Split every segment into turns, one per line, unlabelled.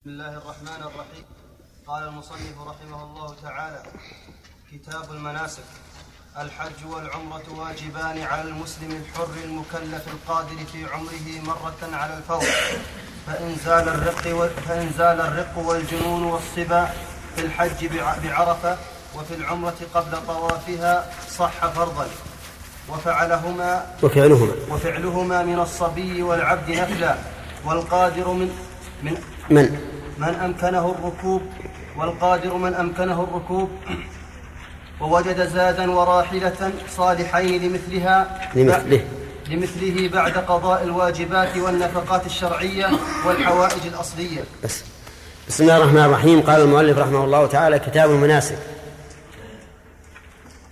بسم الله الرحمن الرحيم. قال المصنف رحمه الله تعالى كتاب المناسك. الحج والعمرة واجبان على المسلم الحر المكلف القادر في عمره مرة على الفور. فإن زال الرق و... فإن زال الرق والجنون والصبا في الحج بع- بعرفة وفي العمرة قبل طوافها صح فرضا. وفعلهما
وفعلهما.
وفعلهما من الصبي والعبد نفلا. والقادر من من
من؟
من أمكنه الركوب والقادر من أمكنه الركوب. ووجد زادا وراحلة صالحين لمثلها
لمثله.
لمثله بعد قضاء الواجبات والنفقات الشرعية والحوائج الأصلية.
بس. بسم الله الرحمن الرحيم. قال المؤلف رحمه الله تعالى كتاب المناسك.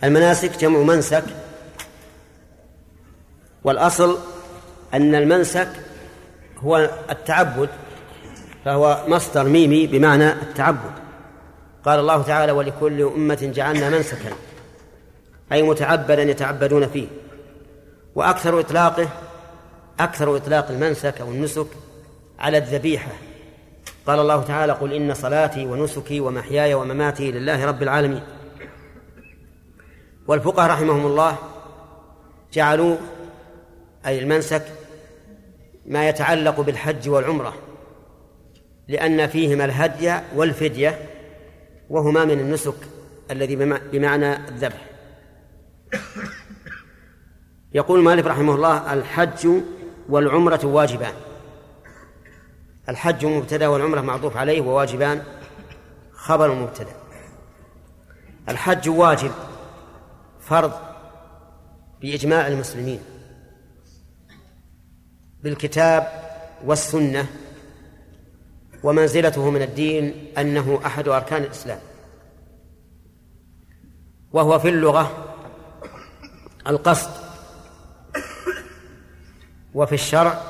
المناسك جمع منسك. والأصل أن المنسك هو التعبد فهو مصدر ميمي بمعنى التعبد. قال الله تعالى ولكل أمة جعلنا منسكا. أي متعبدا يتعبدون فيه. وأكثر إطلاقه أكثر إطلاق المنسك أو النسك على الذبيحة. قال الله تعالى قل إن صلاتي ونسكي ومحياي ومماتي لله رب العالمين. والفقهاء رحمهم الله جعلوا أي المنسك ما يتعلق بالحج والعمرة. لأن فيهما الهدي والفدية وهما من النسك الذي بمع- بمعنى الذبح. يقول مالك رحمه الله الحج والعمرة واجبان. الحج مبتدأ والعمرة معطوف عليه وواجبان خبر مبتدأ. الحج واجب فرض بإجماع المسلمين بالكتاب والسنة ومنزلته من الدين أنه أحد أركان الإسلام. وهو في اللغة القصد وفي الشرع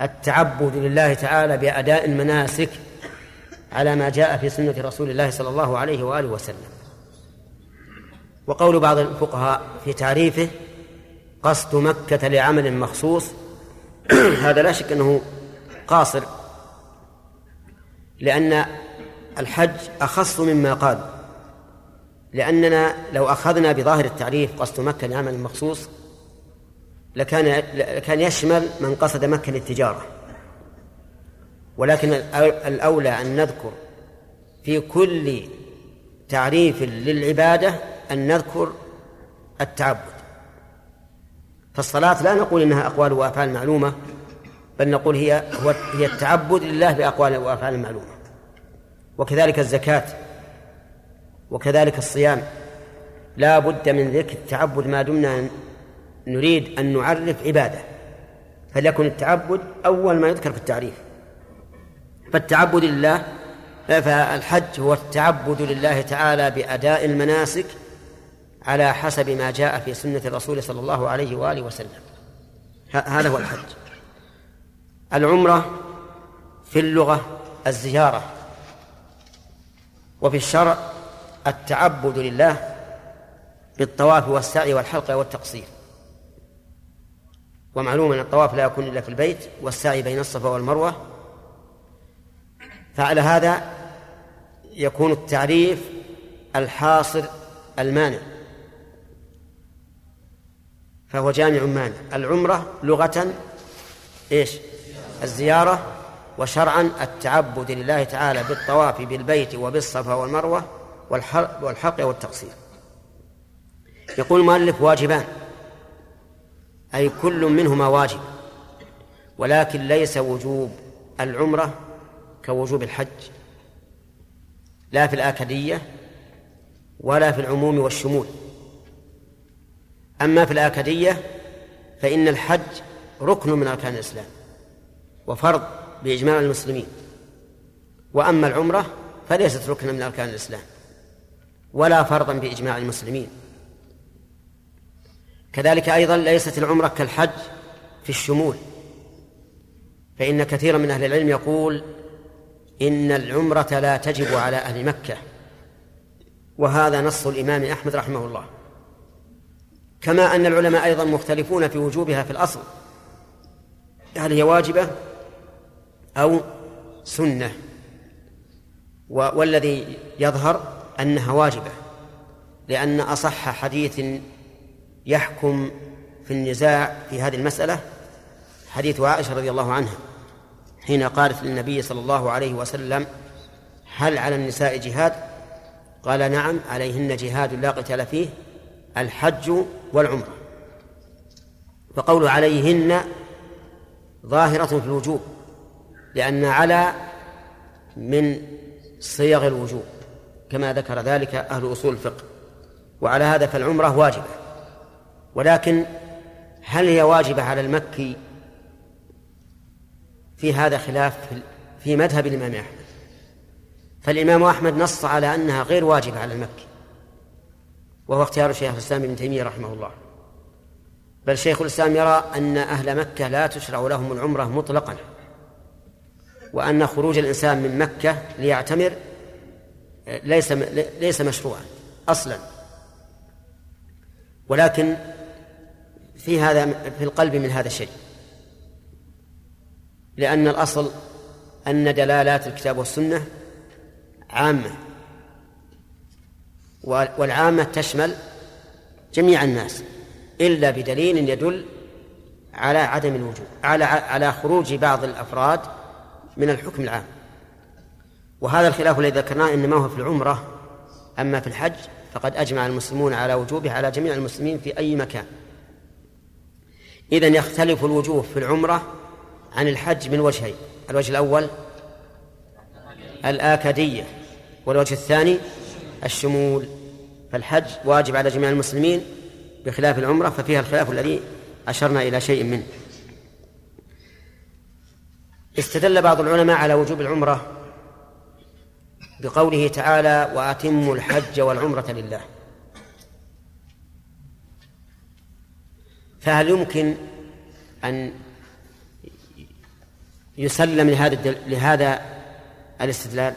التعبد لله تعالى بأداء المناسك على ما جاء في سنة رسول الله صلى الله عليه وآله وسلم. وقول بعض الفقهاء في تعريفه قصد مكة لعمل مخصوص هذا لا شك أنه قاصر لأن الحج أخص مما قال. لأننا لو أخذنا بظاهر التعريف قصد مكة لعمل مخصوص لكان لكان يشمل من قصد مكة للتجارة. ولكن الأولى أن نذكر في كل تعريف للعبادة أن نذكر التعبد. فالصلاة لا نقول إنها أقوال وأفعال معلومة بل نقول هي هو هي التعبد لله بأقوال وأفعال معلومة. وكذلك الزكاة. وكذلك الصيام. لا بد من ذكر التعبد ما دمنا نريد أن نعرف عبادة. فليكن التعبد أول ما يذكر في التعريف. فالتعبد لله فالحج هو التعبد لله تعالى بأداء المناسك على حسب ما جاء في سنة الرسول صلى الله عليه وآله وسلم. هذا هو الحج. العمرة في اللغة الزيارة وفي الشرع التعبد لله بالطواف والسعي والحلق والتقصير. ومعلوم أن الطواف لا يكون إلا في البيت والسعي بين الصفا والمروة. فعلى هذا يكون التعريف الحاصر المانع. فهو جامع مانع. العمرة لغة إيش؟ الزيارة وشرعا التعبد لله تعالى بالطواف بالبيت وبالصفا والمروة والحلق والتقصير. يقول المؤلف واجبان. أي كل منهما واجب ولكن ليس وجوب العمرة كوجوب الحج لا في الآكدية ولا في العموم والشمول. أما في الآكدية فإن الحج ركن من أركان الإسلام. وفرض بإجماع المسلمين. وأما العمرة فليست ركنا من أركان الإسلام ولا فرضا بإجماع المسلمين. كذلك أيضا ليست العمرة كالحج في الشمول فإن كثيرا من أهل العلم يقول إن العمرة لا تجب على أهل مكة. وهذا نص الإمام أحمد رحمه الله. كما أن العلماء أيضا مختلفون في وجوبها في الأصل. هل هي واجبة؟ أو سنة. والذي يظهر أنها واجبة لأن أصح حديث يحكم في النزاع في هذه المسألة حديث عائشة رضي الله عنها حين قالت للنبي صلى الله عليه وسلم هل على النساء جهاد؟ قال نعم عليهن جهاد لا قتال فيه الحج والعمرة. فقول عليهن ظاهرة في الوجوب لأن على من صيغ الوجوب كما ذكر ذلك أهل أصول الفقه وعلى هذا فالعمرة واجبة. ولكن هل هي واجبة على المكي في هذا خلاف في مذهب الإمام أحمد؟ فالإمام أحمد نص على أنها غير واجبة على المكي وهو اختيار شيخ الإسلام ابن تيمية رحمه الله. بل شيخ الإسلام يرى أن أهل مكة لا تشرع لهم العمرة مطلقا. وأن خروج الإنسان من مكة ليعتمر ليس ليس مشروعا أصلا. ولكن في هذا في القلب من هذا الشيء. لأن الأصل أن دلالات الكتاب والسنة عامة والعامة تشمل جميع الناس إلا بدليل يدل على عدم الوجوب على على خروج بعض الأفراد من الحكم العام. وهذا الخلاف الذي ذكرناه إنما هو في العمرة أما في الحج فقد أجمع المسلمون على وجوبه على جميع المسلمين في أي مكان. إذا يختلف الوجوب في العمرة عن الحج من وجهين الوجه الأول الآكدية والوجه الثاني الشمول. فالحج واجب على جميع المسلمين بخلاف العمرة ففيها الخلاف الذي أشرنا إلى شيء منه. استدل بعض العلماء على وجوب العمرة بقوله تعالى وأتموا الحج والعمرة لله. فهل يمكن أن يسلم لهذا لهذا الاستدلال؟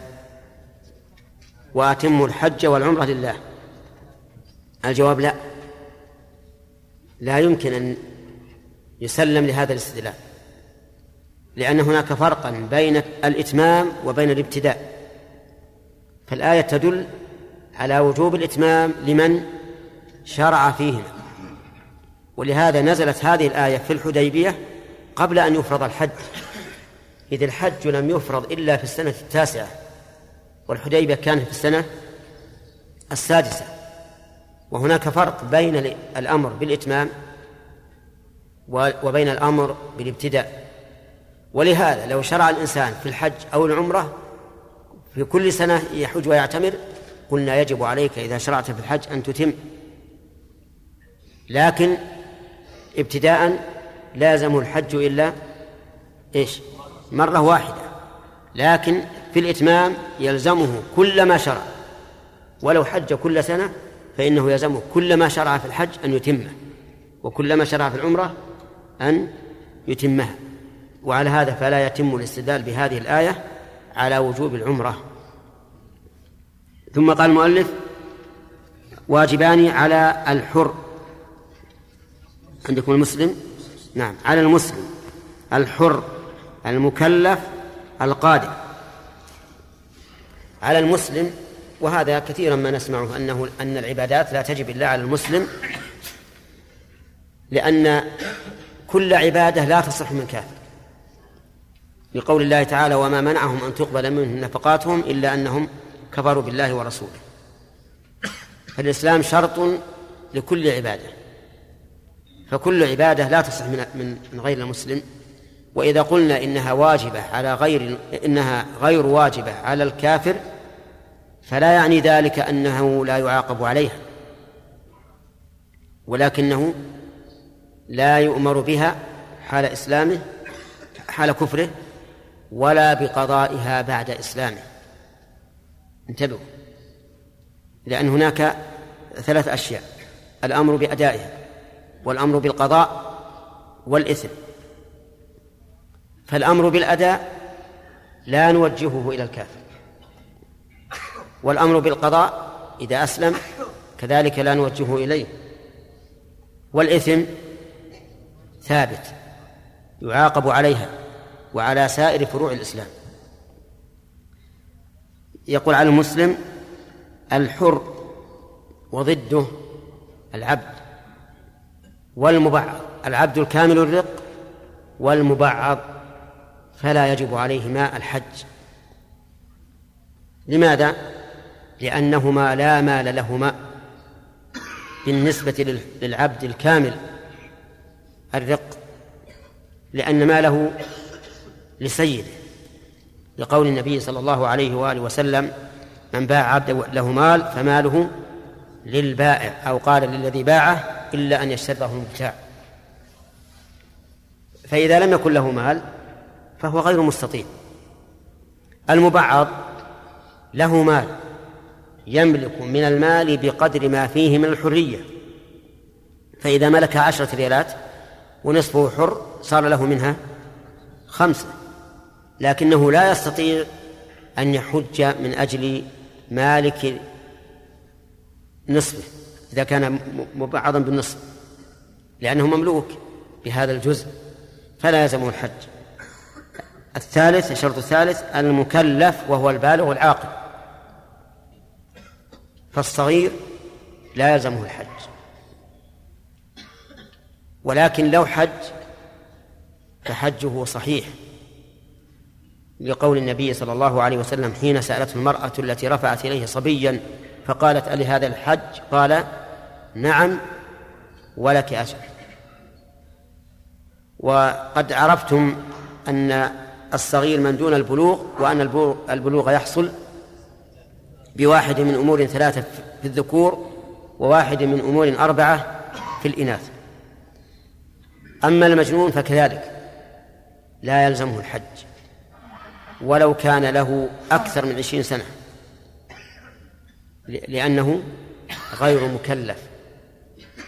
وأتموا الحج والعمرة لله. الجواب لا. لا يمكن أن يسلم لهذا الاستدلال. لأن هناك فرقا بين الإتمام وبين الابتداء. فالآية تدل على وجوب الإتمام لمن شرع فيهما. ولهذا نزلت هذه الآية في الحديبية قبل أن يفرض الحج. إذ الحج لم يفرض إلا في السنة التاسعة والحديبية كانت في السنة السادسة. وهناك فرق بين الأمر بالإتمام وبين الأمر بالابتداء. ولهذا لو شرع الإنسان في الحج أو العمرة في كل سنة يحج ويعتمر قلنا يجب عليك إذا شرعت في الحج أن تتم. لكن ابتداء لازم الحج إلا إيش؟ مرة واحدة. لكن في الإتمام يلزمه كل ما شرع. ولو حج كل سنة فإنه يلزمه كل ما شرع في الحج أن يتمه وكل ما شرع في العمرة أن يتمها. وعلى هذا فلا يتم الاستدلال بهذه الآية على وجوب العمرة. ثم قال المؤلف واجبان على الحر. عندكم المسلم؟ نعم على المسلم. الحر المكلف القادر. على المسلم وهذا كثيرا ما نسمعه أنه أن العبادات لا تجب إلا على المسلم لأن كل عبادة لا تصح من كافر. لقول الله تعالى وما منعهم أن تقبل منهم نفقاتهم إلا أنهم كفروا بالله ورسوله. فالإسلام شرط لكل عبادة. فكل عبادة لا تصح من من غير المسلم. وإذا قلنا إنها واجبة على غير إنها غير واجبة على الكافر فلا يعني ذلك أنه لا يعاقب عليها. ولكنه لا يؤمر بها حال إسلامه حال كفره ولا بقضائها بعد إسلامه. انتبهوا. لأن هناك ثلاث أشياء. الأمر بأدائها والأمر بالقضاء والإثم. فالأمر بالأداء لا نوجهه إلى الكافر. والأمر بالقضاء إذا أسلم كذلك لا نوجهه إليه. والإثم ثابت يعاقب عليها. وعلى سائر فروع الإسلام. يقول على المسلم الحر وضده العبد والمبعض العبد الكامل الرق والمبعض فلا يجب عليهما الحج. لماذا؟ لأنهما لا مال لهما بالنسبة للعبد الكامل الرق لأن ماله لسيده لقول النبي صلى الله عليه وآله وسلم من باع عبدا له مال فماله للبائع أو قال للذي باعه إلا أن يشترطه المبتاع فإذا لم يكن له مال فهو غير مستطيع. المبعض له مال يملك من المال بقدر ما فيه من الحرية. فإذا ملك عشرة ريالات ونصفه حر صار له منها خمسة. لكنه لا يستطيع أن يحج من أجل مالك نصفه إذا كان مبعضا بالنصف لأنه مملوك بهذا الجزء فلا يلزمه الحج. الثالث الشرط الثالث المكلف وهو البالغ العاقل فالصغير لا يلزمه الحج. ولكن لو حج فحجه صحيح. لقول النبي صلى الله عليه وسلم حين سألته المرأة التي رفعت إليه صبيا فقالت ألي هذا الحج؟ قال نعم ولك أجر. وقد عرفتم أن الصغير من دون البلوغ وأن البلوغ يحصل بواحد من أمور ثلاثة في الذكور وواحد من أمور أربعة في الإناث. أما المجنون فكذلك لا يلزمه الحج. ولو كان له أكثر من عشرين سنة. لأنه غير مكلف.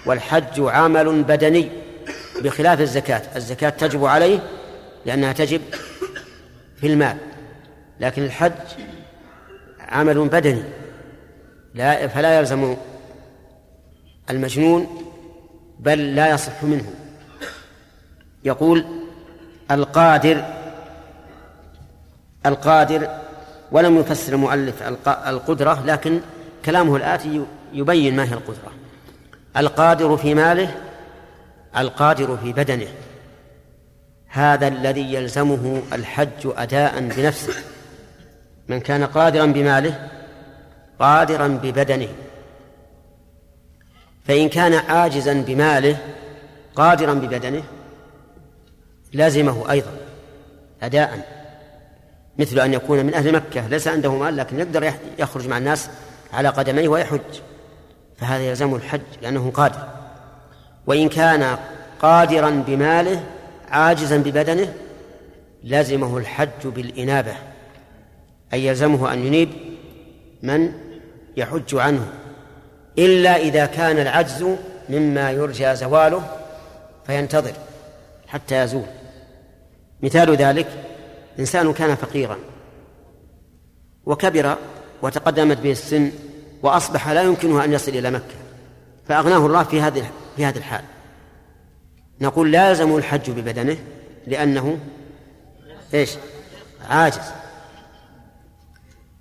والحج عمل بدني بخلاف الزكاة. الزكاة تجب عليه لأنها تجب في المال. لكن الحج عمل بدني. لا فلا يلزم المجنون بل لا يصح منه. يقول القادر القادر ولم يفسر المؤلف القدرة لكن كلامه الآتي يبين ما هي القدرة. القادر في ماله القادر في بدنه. هذا الذي يلزمه الحج أداء بنفسه. من كان قادرا بماله قادرا ببدنه. فإن كان عاجزا بماله قادرا ببدنه لازمه أيضا أداء. مثل أن يكون من أهل مكة ليس عنده مال لكن يقدر يخرج مع الناس على قدميه ويحج. فهذا يلزمه الحج لأنه قادر. وإن كان قادرا بماله عاجزا ببدنه لزمه الحج بالإنابة. أي يلزمه أن ينيب من يحج عنه. إلا إذا كان العجز مما يرجى زواله فينتظر حتى يزول. مثال ذلك إنسان كان فقيرا وكبر وتقدمت به السن وأصبح لا يمكنه أن يصل إلى مكة فأغناه الله في هذه في هذه الحال. نقول لا يلزم الحج ببدنه لأنه إيش؟ عاجز.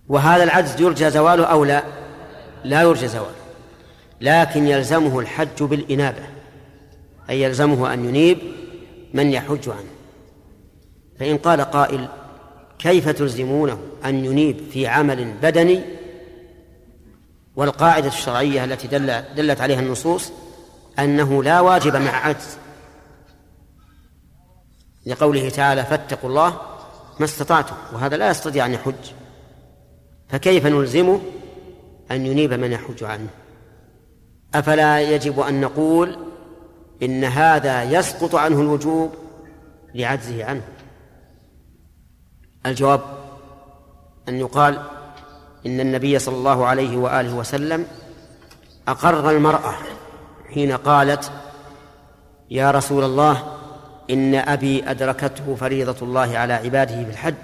وهذا العجز يرجى زواله أو لا؟ لا يرجى زواله لكن يلزمه الحج بالإنابة أي يلزمه أن ينيب من يحج عنه. فإن قال قائل كيف تلزمونه أن ينيب في عمل بدني والقاعدة الشرعية التي دل دلت عليها النصوص أنه لا واجب مع عجز لقوله تعالى فاتقوا الله ما استطعتم وهذا لا يستطيع أن يحج. فكيف نلزمه أن ينيب من يحج عنه؟ أفلا يجب أن نقول إن هذا يسقط عنه الوجوب لعجزه عنه؟ الجواب أن يقال إن النبي صلى الله عليه وآله وسلم أقر المرأة حين قالت يا رسول الله إن أبي أدركته فريضة الله على عباده بالحج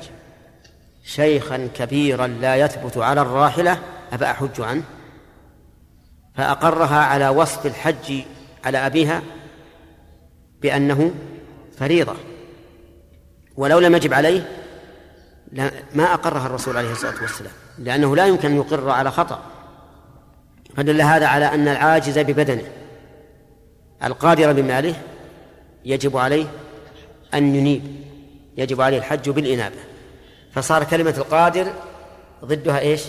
شيخا كبيرا لا يثبت على الراحلة أفأحج عنه فأقرها على وصف الحج على أبيها بأنه فريضة ولو لم يجب عليه ما أقرها الرسول عليه الصلاة والسلام لأنه لا يمكن أن يقر على خطأ. فدل هذا على أن العاجز ببدنه. القادر بماله يجب عليه أن ينيب يجب عليه الحج بالإنابة. فصار كلمة القادر ضدها إيش؟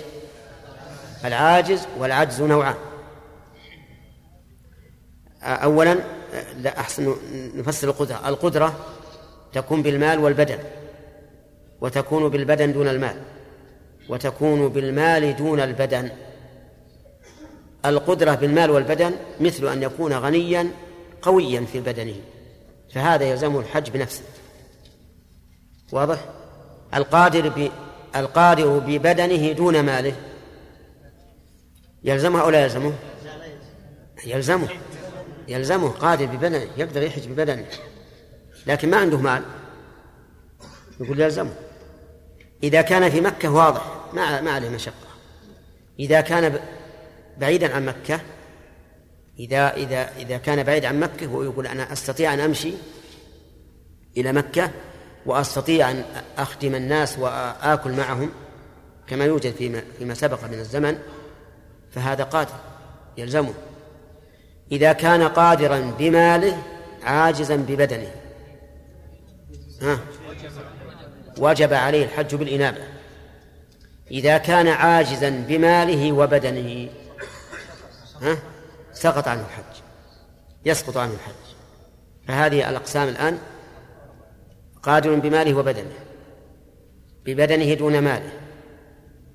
العاجز والعجز نوعان. أولا لا أحسن نفسر القدرة. القدرة تكون بالمال والبدن. وتكون بالبدن دون المال. وتكون بالمال دون البدن. القدرة بالمال والبدن مثل أن يكون غنيا قويا في بدنه. فهذا يلزمه الحج بنفسه. واضح؟ القادر ب... القادر ببدنه دون ماله. يلزمه أو لا يلزمه؟ يلزمه. يلزمه. قادر ببدنه. يقدر يحج ببدنه. لكن ما عنده مال. يقول يلزمه. إذا كان في مكة واضح ما ما عليه مشقة. إذا كان بعيدا عن مكة إذا إذا إذا كان بعيد عن مكة ويقول أنا أستطيع أن أمشي إلى مكة وأستطيع أن أخدم الناس وآكل معهم كما يوجد فيما فيما سبق من الزمن فهذا قادر يلزمه. إذا كان قادرا بماله عاجزا ببدنه. ها؟ وجب عليه الحج بالإنابة إذا كان عاجزا بماله وبدنه ها سقط عنه الحج يسقط عنه الحج. فهذه الأقسام الآن قادر بماله وبدنه ببدنه دون ماله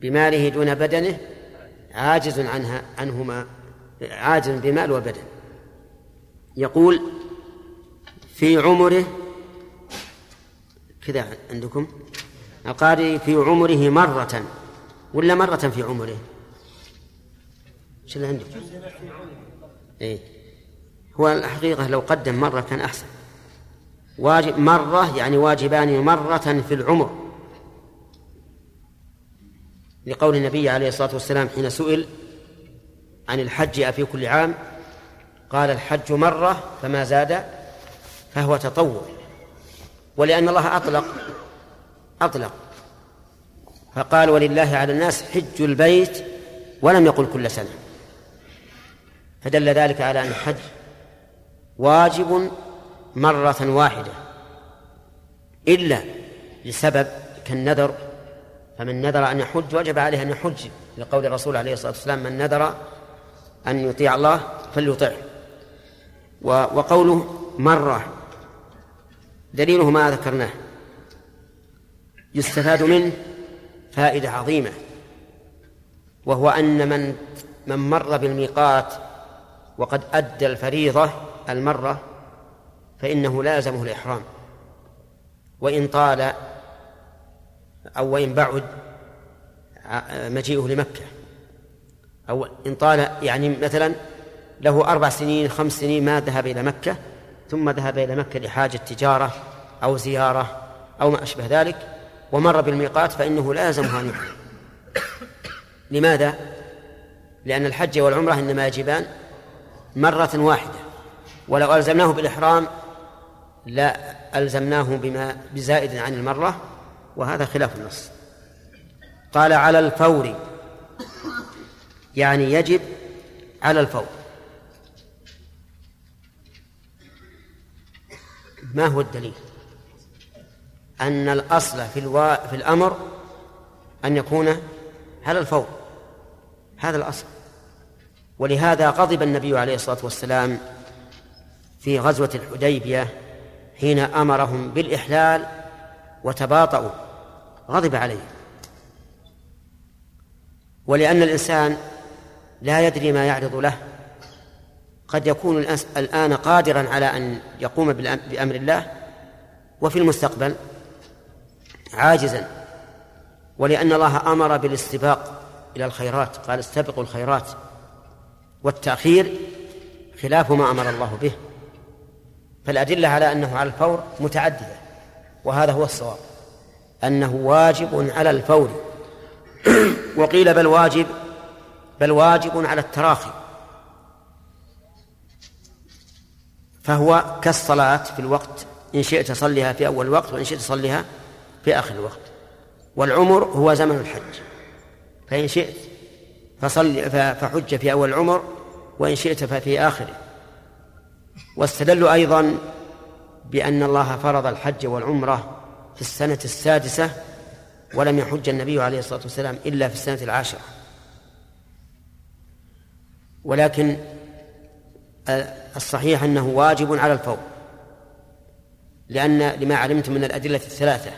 بماله دون بدنه عاجز عنها عنهما عاجز بمال وبدن. يقول في عمره كذا عندكم؟ القارئ في عمره مرة ولا مرة في عمره؟ إيش اللي عندك؟ إيه؟ هو الحقيقة لو قدم مرة كان أحسن. واجب مرة يعني واجبان مرة في العمر. لقول النبي عليه الصلاة والسلام حين سئل عن الحج أفي كل عام قال الحج مرة فما زاد فهو تطوع. ولأن الله أطلق أطلق. فقال ولله على الناس حج البيت ولم يقل كل سنة. فدل ذلك على أن الحج واجب مرة واحدة. إلا لسبب كالنذر فمن نذر أن يحج وجب عليه أن يحج. لقول الرسول عليه الصلاة والسلام من نذر أن يطيع الله فليطعه. وقوله مرة دليله ما ذكرناه. يستفاد منه فائدة عظيمة وهو أن من من مر بالميقات وقد أدى الفريضة المرة فإنه لازمه الإحرام. وإن طال أو وإن بعد مجيئه لمكة. أو إن طال يعني مثلا له أربع سنين خمس سنين ما ذهب إلى مكة ثم ذهب إلى مكة لحاجة تجارة أو زيارة أو ما أشبه ذلك ومر بالميقات فإنه لا يلزمه أن يحرم لماذا؟ لأن الحج والعمرة إنما يجبان مرة واحدة. ولو ألزمناه بالإحرام لا ألزمناه بما بزائد عن المرة وهذا خلاف النص. قال على الفور يعني يجب على الفور. ما هو الدليل؟ أن الأصل في, الوا... في الأمر أن يكون على الفور. هذا الأصل. ولهذا غضب النبي عليه الصلاة والسلام في غزوة الحديبية حين أمرهم بالإحلال وتباطؤوا. غضب عليه. ولأن الإنسان لا يدري ما يعرض له. قد يكون الآن قادرا على أن يقوم بأمر الله وفي المستقبل عاجزا. ولأن الله أمر بالاستباق إلى الخيرات قال استبقوا الخيرات والتأخير خلاف ما أمر الله به. فالأدلة على أنه على الفور متعددة وهذا هو الصواب. أنه واجب على الفور. وقيل بل واجب بل واجب على التراخي. فهو كالصلاة في الوقت إن شئت صليها في أول الوقت وإن شئت صليها في آخر الوقت والعمر هو زمن الحج. فإن شئت فصل فحج في أول العمر وإن شئت ففي آخره واستدلوا أيضا بأن الله فرض الحج والعمرة في السنة السادسة ولم يحج النبي عليه الصلاة والسلام إلا في السنة العاشرة. ولكن الصحيح أنه واجب على الفور لأن لما علمت من الأدلة الثلاثة.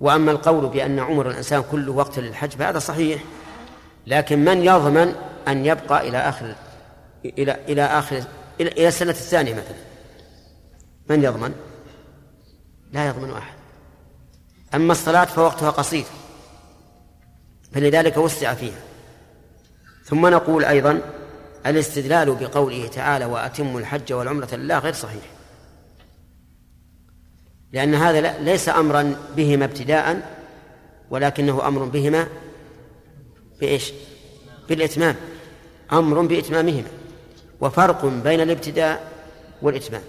وأما القول بأن عمر الإنسان كله وقت للحج فهذا صحيح لكن من يضمن أن يبقى إلى آخر إلى إلى آخر إلى, إلى السنة الثانية مثلا؟ من يضمن؟ لا يضمن أحد. أما الصلاة فوقتها قصير فلذلك وسع فيها. ثم نقول أيضا الاستدلال بقوله تعالى وأتم الحج والعمرة لله غير صحيح. لأن هذا ليس أمرا بهما ابتداء ولكنه أمر بهما بإيش؟ بالإتمام. أمر بإتمامهما. وفرق بين الابتداء والإتمام.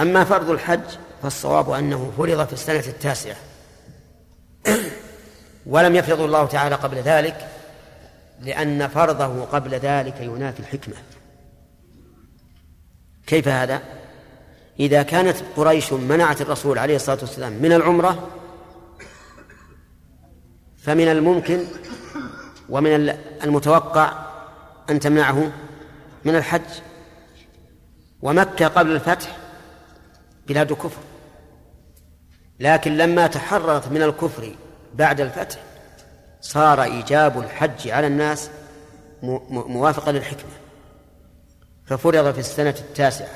أما فرض الحج فالصواب أنه فرض في السنة التاسعة. ولم يفرض الله تعالى قبل ذلك. لأن فرضه قبل ذلك ينافي الحكمة. كيف هذا؟ إذا كانت قريش منعت الرسول عليه الصلاة والسلام من العمرة فمن الممكن ومن المتوقع أن تمنعه من الحج. ومكة قبل الفتح بلاد كفر. لكن لما تحررت من الكفر بعد الفتح صار إيجاب الحج على الناس موافقا للحكمة. ففرض في السنة التاسعة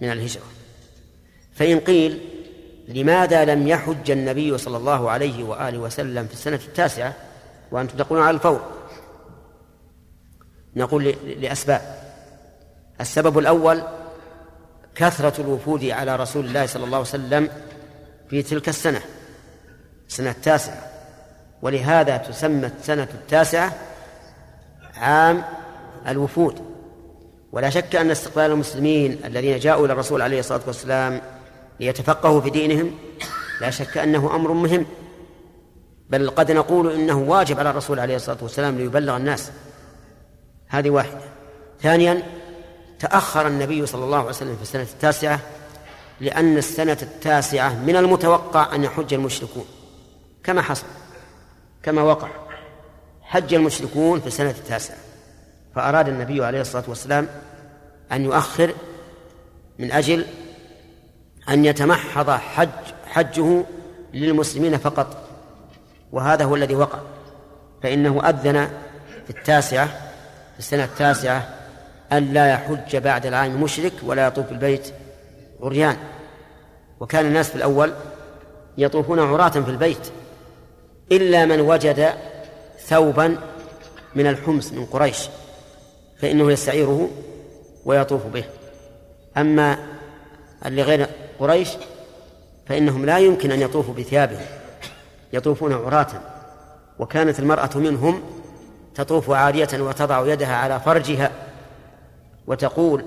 من الهجرة. فإن قيل لماذا لم يحج النبي صلى الله عليه وآله وسلم في السنة التاسعة؟ وأنتم تقولون على الفور. نقول لأسباب. السبب الأول كثرة الوفود على رسول الله صلى الله عليه وسلم في تلك السنة السنة التاسعة. ولهذا تسمى السنة التاسعة عام الوفود. ولا شك أن استقبال المسلمين الذين جاءوا إلى الرسول عليه الصلاة والسلام ليتفقهوا في دينهم لا شك أنه أمر مهم. بل قد نقول إنه واجب على الرسول عليه الصلاة والسلام ليبلغ الناس. هذه واحدة. ثانيا تأخر النبي صلى الله عليه وسلم في السنة التاسعة لأن السنة التاسعة من المتوقع أن يحج المشركون. كما حصل. كما وقع حج المشركون في السنة التاسعة فأراد النبي عليه الصلاة والسلام أن يؤخر من أجل أن يتمحض حج حجه للمسلمين فقط وهذا هو الذي وقع فإنه أذن في التاسعة في السنة التاسعة أن لا يحج بعد العام مشرك ولا يطوف البيت عريان. وكان الناس في الأول يطوفون عراة في البيت إلا من وجد ثوبا من الحمص من قريش فإنه يستعيره ويطوف به. أما اللي غير قريش فإنهم لا يمكن أن يطوفوا بثيابهم يطوفون عراة. وكانت المرأة منهم تطوف عارية وتضع يدها على فرجها وتقول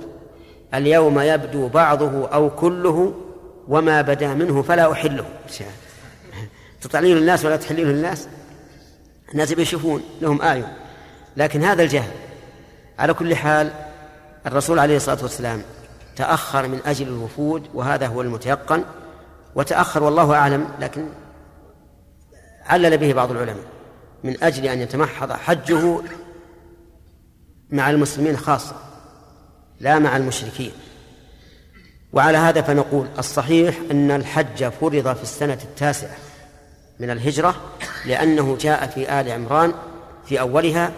اليوم يبدو بعضه أو كله وما بدا منه فلا أحله. تطعنين الناس ولا تحلين الناس الناس بيشوفون لهم آية. لكن هذا الجهل على كل حال الرسول عليه الصلاة والسلام تأخر من أجل الوفود وهذا هو المتيقن وتأخر والله أعلم لكن علل به بعض العلماء من أجل أن يتمحض حجه مع المسلمين خاصة لا مع المشركين. وعلى هذا فنقول الصحيح أن الحج فرض في السنة التاسعة. من الهجرة لأنه جاء في آل عمران في أولها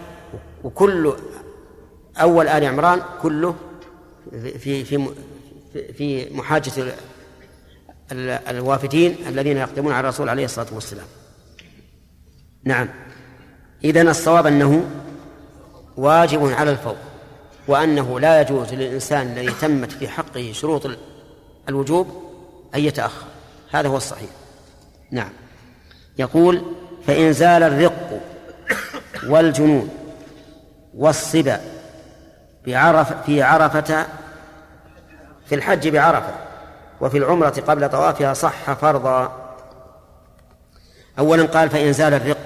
وكل أول آل عمران كله في في في محاجة الوافدين الذين يقدمون على الرسول عليه الصلاة والسلام. نعم. إذن الصواب أنه واجب على الفور وأنه لا يجوز للإنسان الذي تمت في حقه شروط الوجوب أن يتأخر. هذا هو الصحيح. نعم. يقول فإن زال الرق والجنون والصبا بعرف في عرفة في الحج بعرفة وفي العمرة قبل طوافها صح فرضا. أولا قال فإن زال الرق.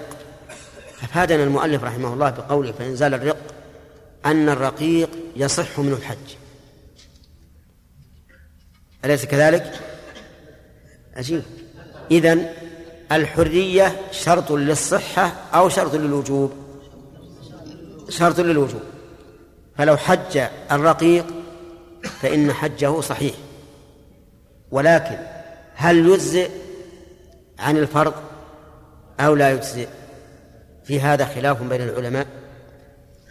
أفادنا المؤلف رحمه الله بقوله فإن زال الرق أن الرقيق يصح من الحج. أليس كذلك؟ عجيب. إذن الحرية شرط للصحة أو شرط للوجوب؟ شرط للوجوب. فلو حج الرقيق فإن حجه صحيح. ولكن هل يجزئ عن الفرض أو لا يجزئ؟ في هذا خلاف بين العلماء.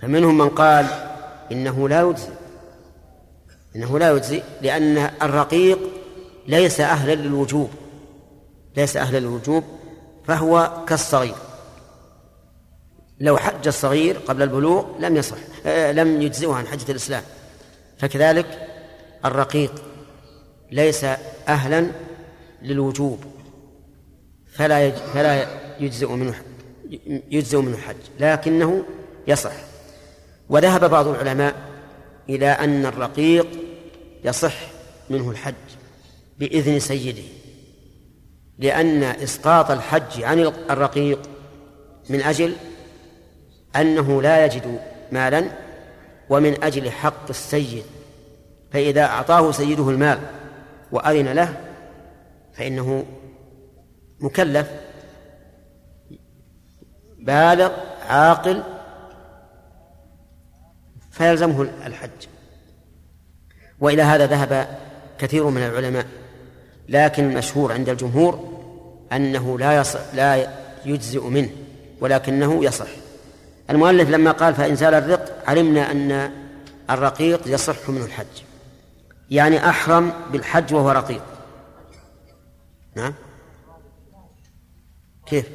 فمنهم من قال إنه لا يجزئ. إنه لا يجزئ لأن الرقيق ليس أهلا للوجوب. ليس أهلا للوجوب فهو كالصغير. لو حج الصغير قبل البلوغ لم يصح آه، لم يجزئه عن حجة الإسلام. فكذلك الرقيق ليس أهلا للوجوب فلا فلا يجزئ منه يجزئ منه الحج لكنه يصح. وذهب بعض العلماء إلى أن الرقيق يصح منه الحج بإذن سيده. لأن إسقاط الحج عن الرقيق من أجل أنه لا يجد مالا ومن أجل حق السيد. فإذا أعطاه سيده المال وأذن له فإنه مكلف بالغ عاقل فيلزمه الحج. وإلى هذا ذهب كثير من العلماء. لكن المشهور عند الجمهور أنه لا يص... لا يجزئ منه ولكنه يصح. المؤلف لما قال فإن زال الرق علمنا أن الرقيق يصح منه الحج. يعني أحرم بالحج وهو رقيق. نعم؟ كيف؟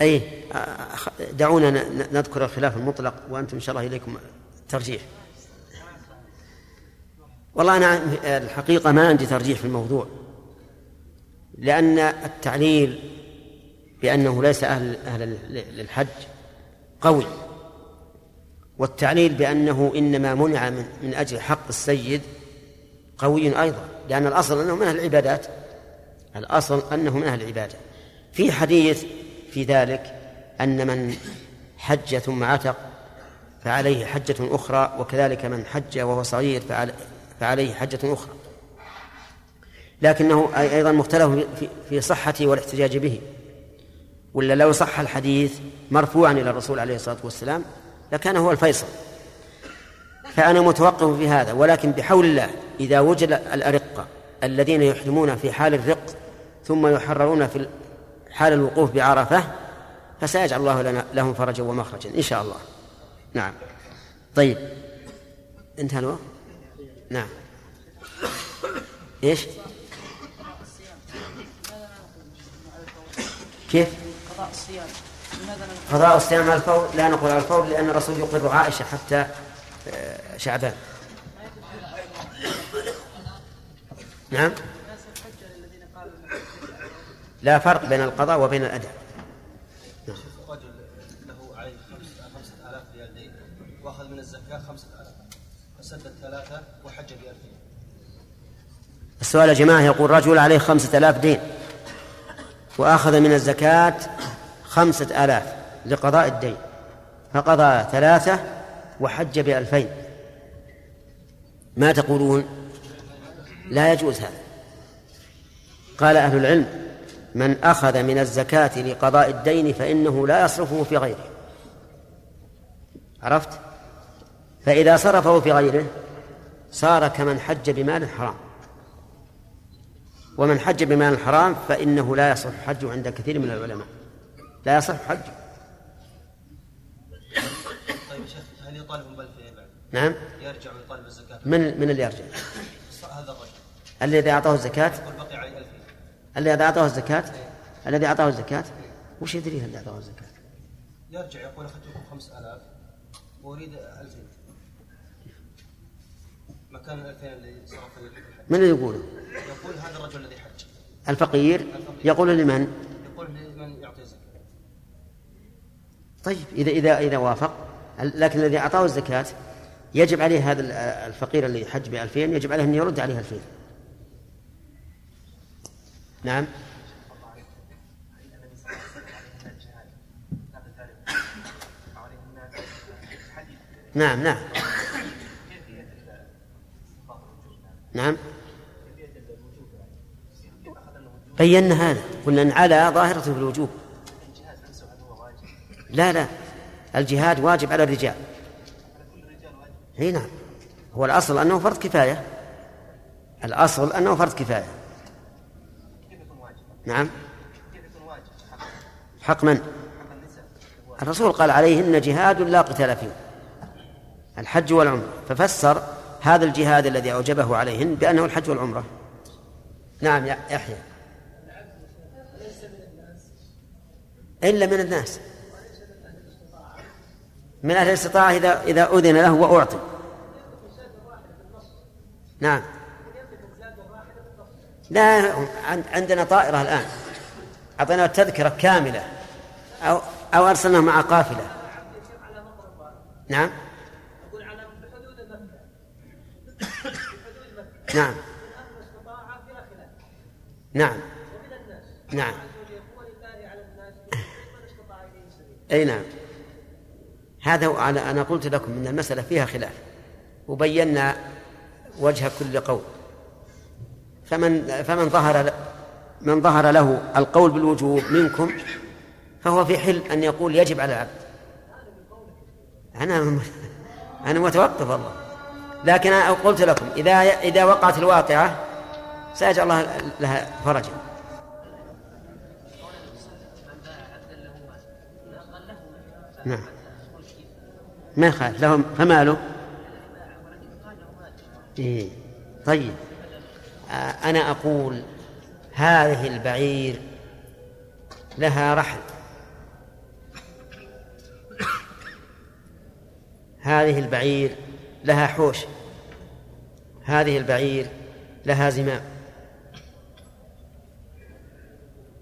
أي دعونا نذكر الخلاف المطلق وأنتم إن شاء الله إليكم ترجيح. والله أنا الحقيقة ما عندي ترجيح في الموضوع. لأن التعليل بأنه ليس أهل أهل للحج قوي والتعليل بأنه إنما منع من, أجل حق السيد قوي أيضا لأن الأصل أنه من أهل العبادات الأصل أنه من أهل العبادة. في حديث في ذلك أن من حج ثم عتق فعليه حجة أخرى وكذلك من حج وهو صغير فعليه حجة أخرى. لكنه أيضا مختلف في صحته والاحتجاج به. ولا لو صح الحديث مرفوعا إلى الرسول عليه الصلاة والسلام لكان هو الفيصل. فأنا متوقف في هذا ولكن بحول الله إذا وجد الأرقة الذين يحرمون في حال الرق ثم يحررون في حال الوقوف بعرفة فسيجعل الله لنا لهم فرجا ومخرجا إن شاء الله. نعم. طيب. انتهى الوقت؟ نعم. إيش؟ كيف؟ قضاء الصيام. قضاء الصيام على الفور لا نقول على الفور لأن الرسول يقر عائشة حتى آه، شعبان. نعم؟ لا فرق بين القضاء وبين الأداء.
نعم. رجل له عليه خمسة آلاف ريال دين وأخذ من الزكاة خمسة آلاف فسد الثلاثة وحج بألفين
السؤال يا جماعة يقول رجل عليه خمسة آلاف دين. وأخذ من الزكاة خمسة آلاف لقضاء الدين فقضى ثلاثة وحج بألفين. ما تقولون؟ لا يجوز هذا. قال أهل العلم من أخذ من الزكاة لقضاء الدين فإنه لا يصرفه في غيره. عرفت؟ فإذا صرفه في غيره صار كمن حج بمال حرام. ومن حج بمال حرام فإنه لا يصح حجه عند كثير من العلماء. لا يصح حجه
طيب شيخ هل يطالب بالفعل بعد؟
نعم.
يرجع ويطالب الزكاة
من من اللي يرجع؟
هذا الرجل.
الذي أعطاه الزكاة؟
بقي عليه 2000
الذي أعطاه الزكاة؟ الذي أعطاه الزكاة؟ وش يدري هل أعطاه الزكاة؟
يرجع يقول أخذت لكم 5000 وأريد 2000 مكان ال 2000 اللي صرف
من اللي يقوله؟
يقول هذا الرجل الذي حج.
الفقير يقول لمن؟
يقول لمن يعطي الزكاة
طيب إذا إذا إذا وافق لكن الذي أعطاه الزكاة يجب عليه هذا الفقير الذي حج بألفين يجب عليه أن يرد عليه ألفين. نعم. نعم نعم. نعم. بينا هذا. قلنا إن على ظاهرة في الوجوب. لا لا. الجهاد واجب على الرجال. إي نعم. هو الأصل أنه فرض كفاية. الأصل أنه فرض كفاية. نعم. حق من؟ الرسول قال عليهن جهاد لا قتال فيه. الحج والعمرة. ففسر هذا الجهاد الذي أوجبه عليهن بأنه الحج والعمرة. نعم يحيى. إلا من الناس. من أهل الاستطاعة إذا إذا أذن له وأعطي. نعم. لا عندنا طائرة الآن. أعطينا التذكرة كاملة. أو أو أرسلناه مع قافلة. نعم. نعم. نعم. نعم. أي نعم. هذا أنا قلت لكم أن المسألة فيها خلاف. وبينا وجه كل قول. فمن فمن ظهر من ظهر له القول بالوجوب منكم فهو في حل أن يقول يجب على العبد. أنا أنا متوقف والله. لكن أنا قلت لكم إذا إذا وقعت الواقعة سيجعل الله لها فرجا. نعم. ما يخالف لهم فماله؟ إيه. طيب. آه أنا أقول هذه البعير لها رحل هذه البعير لها حوش. هذه البعير لها زمام.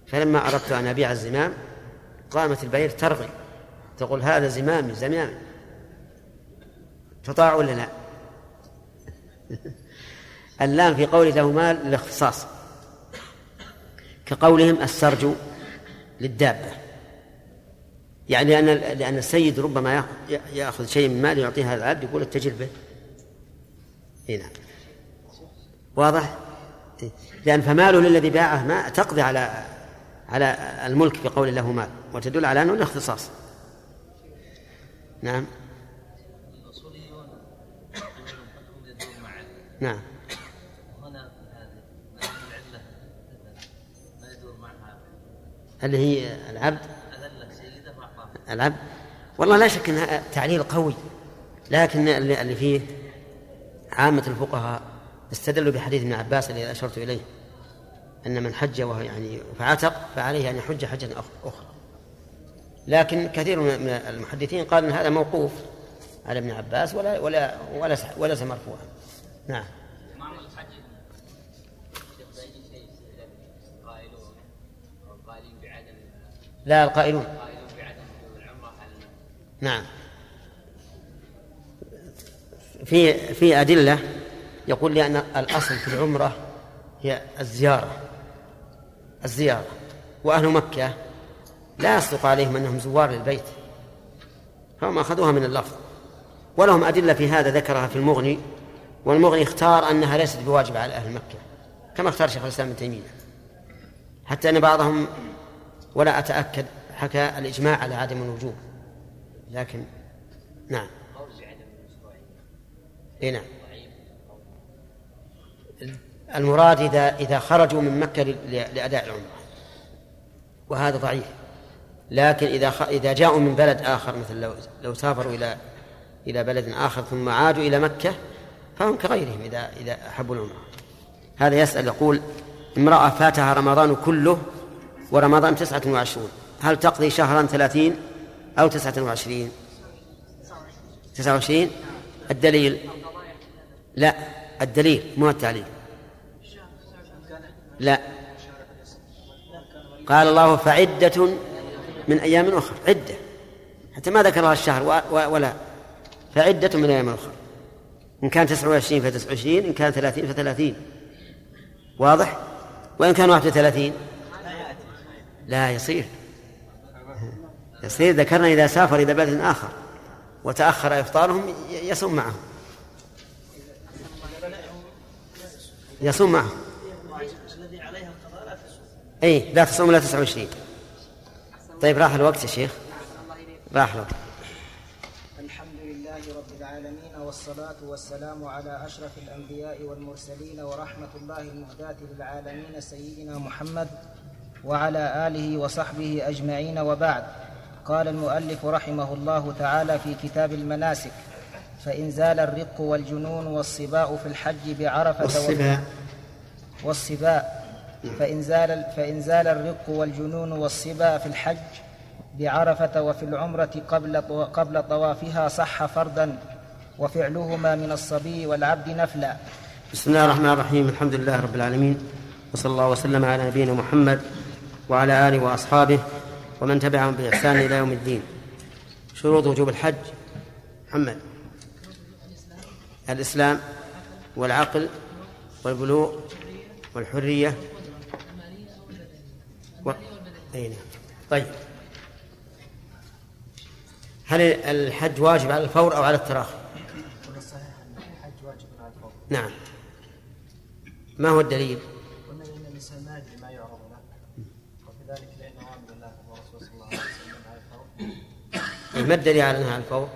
فلما أردت أن أبيع الزمام قامت البعير ترغي. تقول هذا زمامي زمامي تطاع ولا لا؟ اللام في قوله له مال للاختصاص كقولهم السرج للدابة يعني لأن لأن السيد ربما يأخذ شيء من مال يعطيه هذا العبد يقول اتجر به هنا نعم. واضح؟ لأن فماله للذي باعه ما تقضي على على الملك بقول له مال وتدل على أنه الاختصاص نعم. نعم. هنا العلة ما يدور معها اللي هي العبد؟ العبد؟ والله لا شك إنها تعليل قوي لكن اللي فيه عامة الفقهاء استدلوا بحديث ابن عباس الذي أشرت إليه أن من حج وهو يعني فعتق فعليه أن يحج حجة أخرى. لكن كثير من المحدثين قال إن هذا موقوف على ابن عباس ولا ولا ولا وليس مرفوعا. نعم. لا القائلون. نعم. في في أدلة يقول لأن الأصل في العمرة هي الزيارة. الزيارة. وأهل مكة لا يصدق عليهم أنهم زوار للبيت. فهم أخذوها من اللفظ. ولهم أدلة في هذا ذكرها في المغني والمغني اختار أنها ليست بواجبة على أهل مكة كما اختار شيخ الإسلام ابن تيمية. حتى أن بعضهم ولا أتأكد حكى الإجماع على عدم الوجوب. لكن نعم. اي نعم. المراد إذا إذا خرجوا من مكة لأداء العمرة. وهذا ضعيف. لكن إذا خ... إذا جاءوا من بلد آخر مثل لو لو سافروا إلى إلى بلد آخر ثم عادوا إلى مكة فهم كغيرهم إذا إذا أحبوا العمرة. هذا يسأل يقول امرأة فاتها رمضان كله ورمضان تسعة وعشرون هل تقضي شهرا ثلاثين أو تسعة وعشرين؟ تسعة وعشرين؟ الدليل؟ لا الدليل مو التعليل. لا. قال الله فعدة من أيام أخرى عدة. حتى ما ذكرها الشهر ولا. فعدة من أيام أخرى إن كان تسعة وعشرين فتسعة وعشرين إن كان ثلاثين فثلاثين واضح؟ وإن كان واحد وثلاثين؟ لا يصير. يصير ذكرنا إذا سافر إلى بلد آخر وتأخر إفطارهم يصوم معهم. يصوم معهم. القضاء لا تصوم لا تصوم الا 29 طيب راح الوقت يا شيخ. راح الوقت.
الحمد لله رب العالمين والصلاة والسلام على أشرف الأنبياء والمرسلين ورحمة الله المهداة للعالمين سيدنا محمد وعلى آله وصحبه أجمعين. وبعد قال المؤلف رحمه الله تعالى في كتاب المناسك فإن زال الرق والجنون والصباء في الحج بعرفة
والصباء.
والصباء. فإن زال فإن زال الرق والجنون والصبا في الحج بعرفة وفي العمرة قبل قبل طوافها صح فرضا وفعلهما من الصبي والعبد نفلا.
بسم الله الرحمن الرحيم الحمد لله رب العالمين وصلى الله وسلم على نبينا محمد وعلى آله وأصحابه ومن تبعهم بإحسان إلى يوم الدين. شروط وجوب الحج محمد الإسلام والعقل والبلوغ والحرية و... أي نعم طيب هل الحج واجب على الفور أو على التراخي؟ الحج واجب على الفور نعم ما هو الدليل؟
قلنا ان الانسان ما يدري ما يعرض له وكذلك لأن اوامر الله والرسول صلى الله عليه وسلم على الفور
ما الدليل على أنها على الفور؟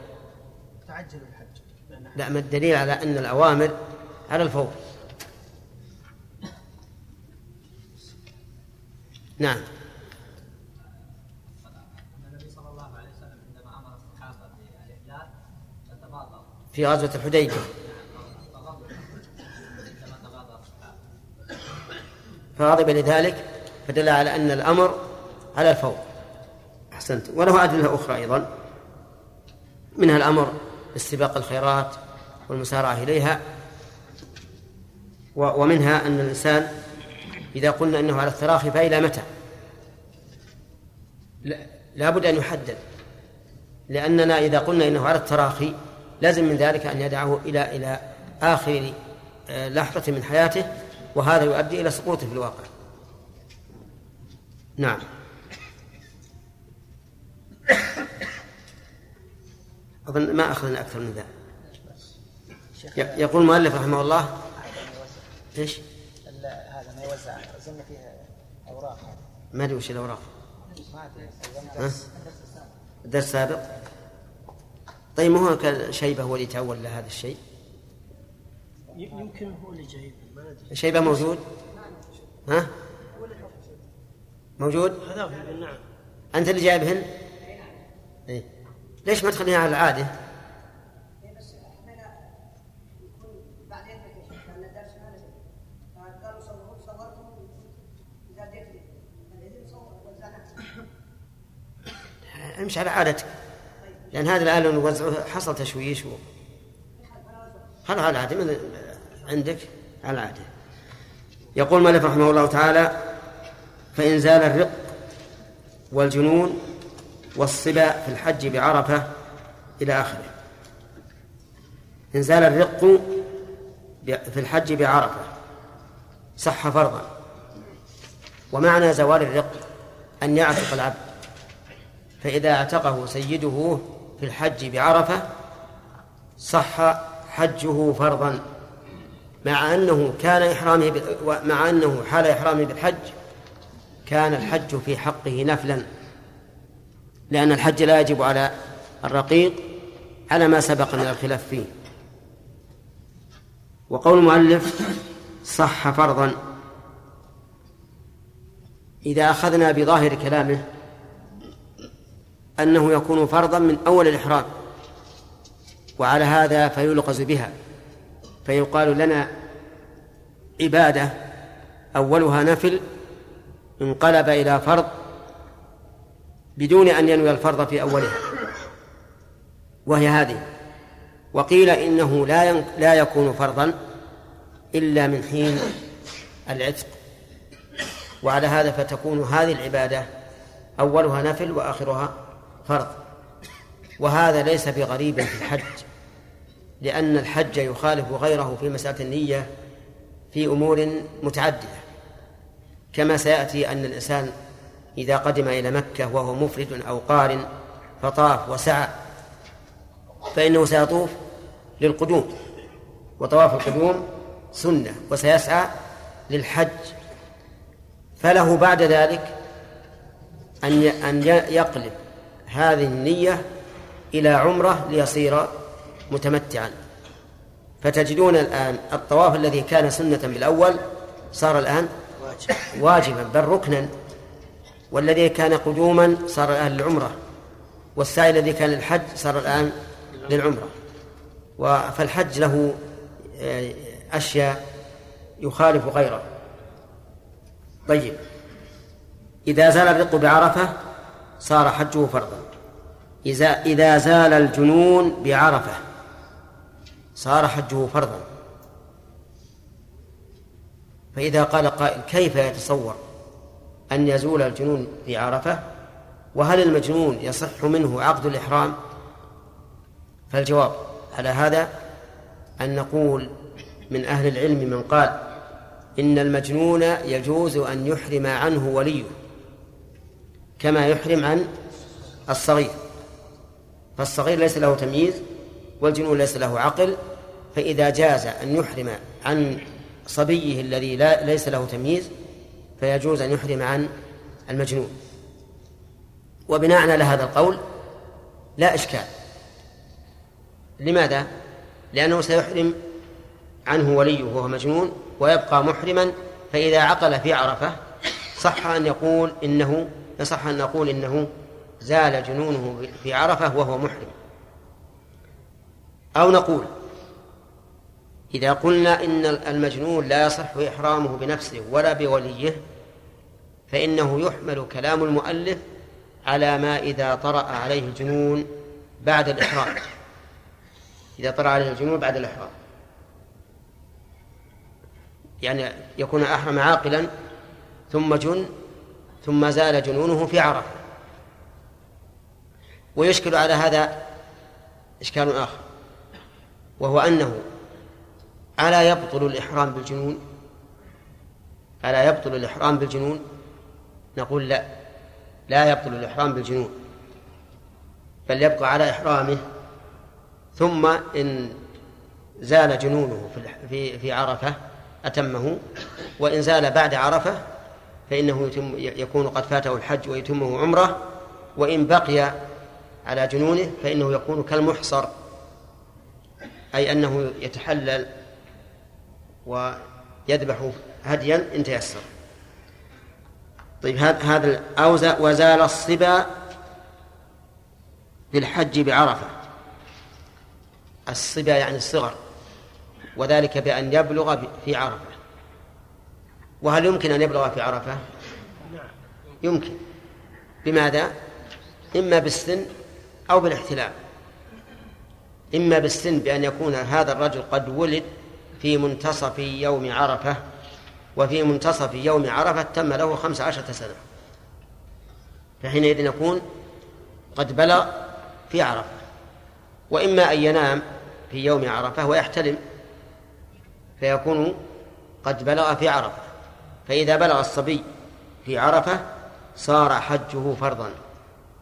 تعجل الحج
لا ما الدليل على أن الأوامر على الفور؟ نعم النبي صلى الله عليه وسلم عندما أمر الصحابه بالاحلال في غزوة الحديبيه فغضب لذلك فدل على أن الأمر على الفور. أحسنت. وله أدلة أخرى أيضا. منها الأمر باستباق الخيرات والمسارعة إليها ومنها أن الإنسان إذا قلنا أنه على التراخي فإلى متى؟ لا بد أن يحدد. لأننا إذا قلنا إنه على التراخي لازم من ذلك أن يدعه إلى إلى آخر آه، لحظة من حياته وهذا يؤدي إلى سقوطه في الواقع. نعم. أظن ما أخذنا أكثر من ذلك يقول المؤلف رحمه الله إيش؟ يوزع زلنا فيها أوراق. ما أدري وش الأوراق. ما أدري الدرس السابق طيب ما هو شيبة هو اللي تأول لهذا الشيء؟
يمكن هو اللي جايب
شيبة موجود؟ ها؟ موجود؟
هذا نعم.
أنت اللي جايبهن؟ إيه؟ ليش ما تخليها على العادة؟ امشي على عادتك. لأن هذا الآن لو نوزعه حصل تشويش و... خلها على العادة عندك على العادة يقول مالك رحمه الله تعالى فإن زال الرق والجنون والصبا في الحج بعرفة إلى آخره. إن زال الرق في الحج بعرفة صح فرضا. ومعنى زوال الرق أن يعتق العبد. فإذا اعتقه سيده في الحج بعرفة صح حجه فرضا مع أنه كان إحرامه مع أنه حال إحرامه بالحج كان الحج في حقه نفلا لأن الحج لا يجب على الرقيق على ما سبق من الخلاف فيه. وقول المؤلف صح فرضا. إذا أخذنا بظاهر كلامه أنه يكون فرضا من أول الإحرام. وعلى هذا فيلغز بها. فيقال لنا عبادة أولها نفل انقلب إلى فرض بدون أن ينوي الفرض في أولها وهي هذه. وقيل إنه لا لا يكون فرضا إلا من حين العتق. وعلى هذا فتكون هذه العبادة أولها نفل وآخرها فرض. وهذا ليس بغريب في الحج لأن الحج يخالف غيره في مسألة النية في أمور متعددة. كما سيأتي أن الإنسان إذا قدم إلى مكة وهو مفرد أو قارن فطاف وسعى فإنه سيطوف للقدوم. وطواف القدوم سنة وسيسعى للحج. فله بعد ذلك أن أن يقلب هذه النية إلى عمرة ليصير متمتعا. فتجدون الآن الطواف الذي كان سنة بالأول صار الآن واجبا. بل ركنا. والذي كان قدوما صار الآن للعمرة. والسعي الذي كان للحج صار الآن للعمرة. فالحج له آه، أشياء يخالف غيره. طيب. إذا زال الرق بعرفة صار حجه فرضا. إذا إذا زال الجنون بعرفة صار حجه فرضا. فإذا قال قائل كيف يتصور أن يزول الجنون في عرفة وهل المجنون يصح منه عقد الإحرام؟ فالجواب على هذا أن نقول من أهل العلم من قال إن المجنون يجوز أن يحرم عنه وليه. كما يحرم عن الصغير. فالصغير ليس له تمييز والجنون ليس له عقل فإذا جاز أن يحرم عن صبيه الذي لا ليس له تمييز فيجوز أن يحرم عن المجنون. وبناء على هذا القول لا إشكال. لماذا؟ لأنه سيحرم عنه وليه وهو مجنون ويبقى محرما فإذا عقل في عرفة صح أن يقول إنه يصح أن نقول إنه زال جنونه في عرفة وهو محرم. أو نقول إذا قلنا إن المجنون لا يصح إحرامه بنفسه ولا بوليه فإنه يحمل كلام المؤلف على ما إذا طرأ عليه الجنون بعد الإحرام. إذا طرأ عليه الجنون بعد الإحرام. يعني يكون أحرم عاقلا ثم جن ثم زال جنونه في عرفة. ويشكل على هذا إشكال آخر وهو أنه ألا يبطل الإحرام بالجنون؟ ألا يبطل الإحرام بالجنون؟ نقول لا لا يبطل الإحرام بالجنون بل يبقى على إحرامه. ثم إن زال جنونه في في عرفة أتمه وإن زال بعد عرفة فإنه يتم يكون قد فاته الحج ويتمه عمرة وإن بقي على جنونه فإنه يكون كالمحصر أي أنه يتحلل ويذبح هديا إن تيسر. طيب هذا أو وزال الصبا بالحج بعرفة. الصبا يعني الصغر وذلك بأن يبلغ في عرفة. وهل يمكن أن يبلغ في عرفة؟ يمكن. بماذا؟ إما بالسن أو بالاحتلام إما بالسن بأن يكون هذا الرجل قد ولد في منتصف يوم عرفة وفي منتصف يوم عرفة تم له خمس عشرة سنة. فحينئذ يكون قد بلغ في عرفة. وإما أن ينام في يوم عرفة ويحتلم فيكون قد بلغ في عرفة. فإذا بلغ الصبي في عرفة صار حجه فرضا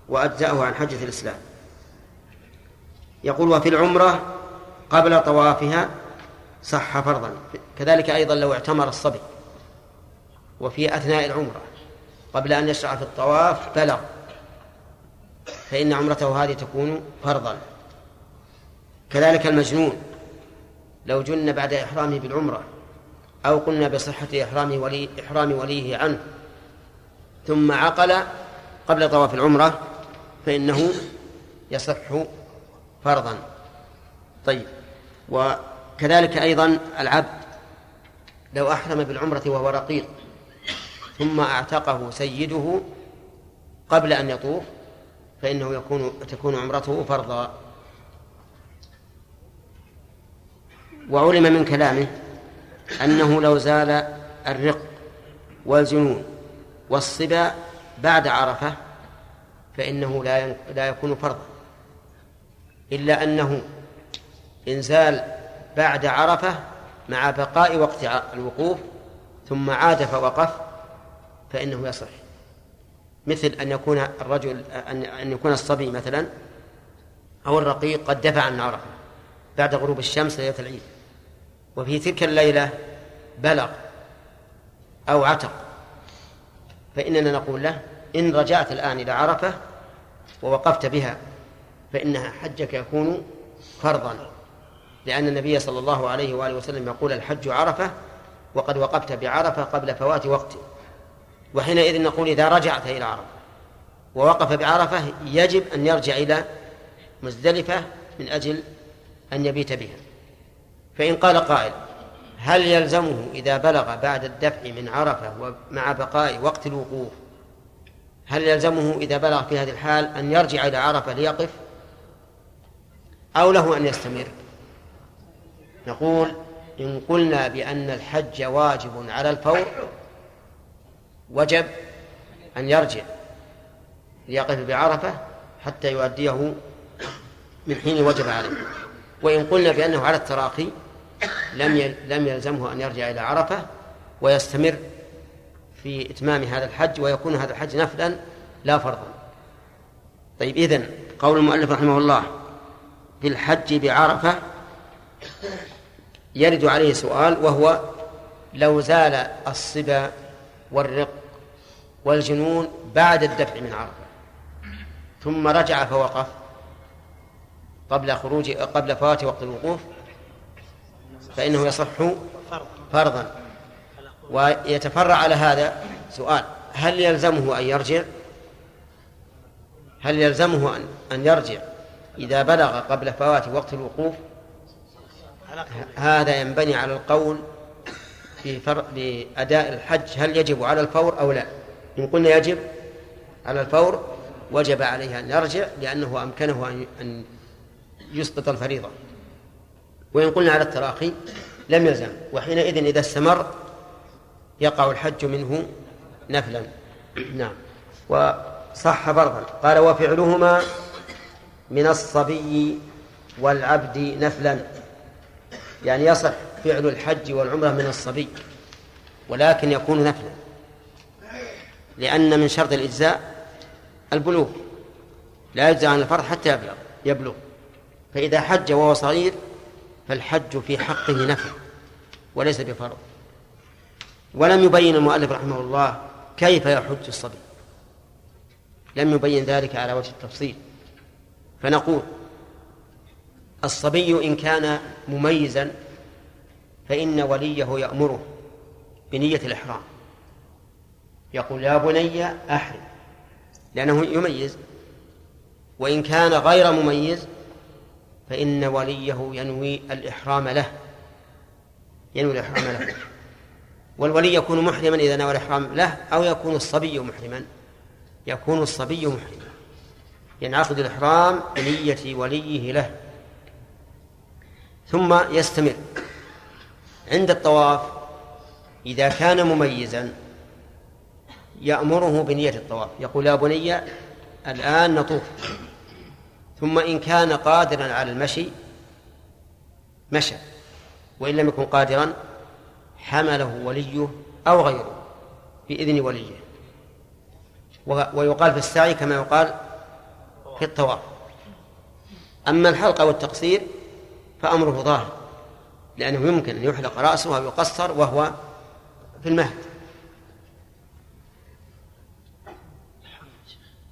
وأجزأه عن حجة الإسلام. يقول وفي العمرة قبل طوافها صح فرضا. كذلك أيضا لو اعتمر الصبي وفي أثناء العمرة قبل أن يشرع في الطواف بلغ فإن عمرته هذه تكون فرضا. كذلك المجنون لو جن بعد إحرامه بالعمرة أو قلنا بصحة إحرام ولي إحرام وليه عنه. ثم عقل قبل طواف العمرة فإنه يصح فرضا. طيب. وكذلك أيضا العبد لو أحرم بالعمرة وهو رقيق ثم أعتقه سيده قبل أن يطوف فإنه يكون تكون عمرته فرضا. وعلم من كلامه أنه لو زال الرق والجنون والصبا بعد عرفة فإنه لا لا يكون فرضا. إلا أنه إن زال بعد عرفة مع بقاء وقت الوقوف ثم عاد فوقف فإنه يصح. مثل أن يكون الرجل أن يكون الصبي مثلا أو الرقيق قد دفع من عرفة بعد غروب الشمس ليلة العيد. وفي تلك الليلة بلغ أو عتق. فإننا نقول له إن رجعت الآن إلى عرفة ووقفت بها فإنها حجك يكون فرضا. لأن النبي صلى الله عليه وآله وسلم يقول الحج عرفة وقد وقفت بعرفة قبل فوات وقته وحينئذ نقول إذا رجعت إلى عرفة ووقف بعرفة يجب أن يرجع إلى مزدلفة من أجل أن يبيت بها. فإن قال قائل هل يلزمه إذا بلغ بعد الدفع من عرفة ومع بقاء وقت الوقوف هل يلزمه إذا بلغ في هذه الحال أن يرجع إلى عرفة ليقف أو له أن يستمر؟ نقول إن قلنا بأن الحج واجب على الفور وجب أن يرجع ليقف بعرفة حتى يؤديه من حين وجب عليه. وإن قلنا بأنه على التراخي لم لم يلزمه أن يرجع إلى عرفة ويستمر في إتمام هذا الحج ويكون هذا الحج نفلا لا فرضا. طيب إذن قول المؤلف رحمه الله في الحج بعرفة يرد عليه سؤال وهو لو زال الصبا والرق والجنون بعد الدفع من عرفة ثم رجع فوقف قبل خروج قبل فوات وقت الوقوف فإنه يصح فرضا. ويتفرع على هذا سؤال. هل يلزمه أن يرجع؟ هل يلزمه أن أن يرجع إذا بلغ قبل فوات وقت الوقوف؟ هذا ينبني على القول في فرق بأداء الحج. هل يجب على الفور أو لا؟ إن قلنا يجب على الفور وجب عليه أن يرجع لأنه أمكنه أن يسقط الفريضة. وإن قلنا على التراخي لم يلزم وحينئذ إذا استمر يقع الحج منه نفلا. نعم. وصح فرضا قال وفعلهما من الصبي والعبد نفلا. يعني يصح فعل الحج والعمرة من الصبي ولكن يكون نفلا. لأن من شرط الإجزاء البلوغ. لا يجزى عن الفرض حتى يبلغ يبلغ. فإذا حج وهو صغير فالحج في حقه نفل وليس بفرض. ولم يبين المؤلف رحمه الله كيف يحج الصبي. لم يبين ذلك على وجه التفصيل. فنقول الصبي إن كان مميزا فإن وليه يأمره بنية الإحرام. يقول يا بني أحرم لأنه يميز وإن كان غير مميز فإن وليه ينوي الإحرام له. ينوي الإحرام له. والولي يكون محرما إذا نوى الإحرام له أو يكون الصبي محرما. يكون الصبي محرما ينعقد الإحرام بنية وليه له. ثم يستمر. عند الطواف إذا كان مميزا يأمره بنية الطواف. يقول يا بني الآن نطوف. ثم إن كان قادرا على المشي مشى. وإن لم يكن قادرا حمله وليه أو غيره بإذن وليه. ويقال في السعي كما يقال في الطواف. أما الحلقة والتقصير فأمره ظاهر لأنه يمكن أن يحلق رأسه أو يقصر وهو في المهد.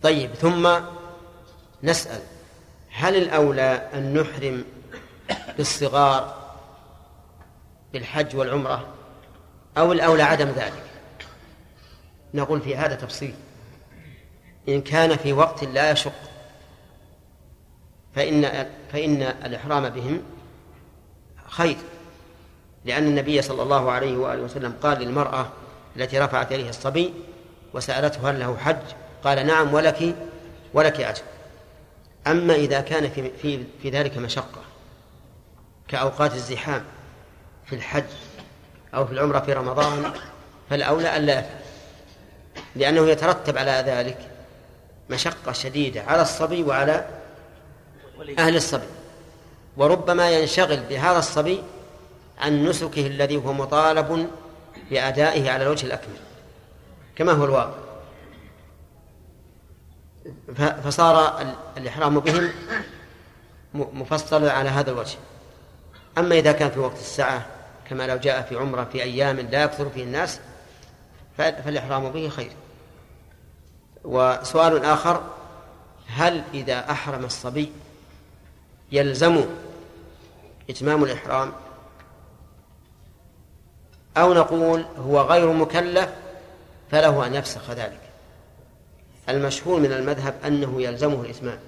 طيب ثم نسأل. هل الأولى أن نحرم بالصغار بالحج والعمرة أو الأولى عدم ذلك؟ نقول في هذا تفصيل. إن كان في وقت لا يشق فإن فإن الإحرام بهم خير لأن النبي صلى الله عليه وآله وسلم قال للمرأة التي رفعت إليه الصبي وسألته هل له حج؟ قال نعم ولك ولك أجر. أما إذا كان في, في, في ذلك مشقة كأوقات الزحام في الحج أو في العمرة في رمضان فالأولى ألا يفعل لأنه يترتب على ذلك مشقة شديدة على الصبي وعلى أهل الصبي. وربما ينشغل بهذا الصبي عن نسكه الذي هو مطالب بأدائه على الوجه الأكمل كما هو الواقع. فصار الإحرام بهم مفصل على هذا الوجه. أما إذا كان في وقت الساعة كما لو جاء في عمرة في أيام لا يكثر فيه الناس فالإحرام به خير. وسؤال آخر هل إذا أحرم الصبي يلزم إتمام الإحرام؟ أو نقول هو غير مكلف فله أن يفسخ ذلك. المشهور من المذهب أنه يلزمه الإتمام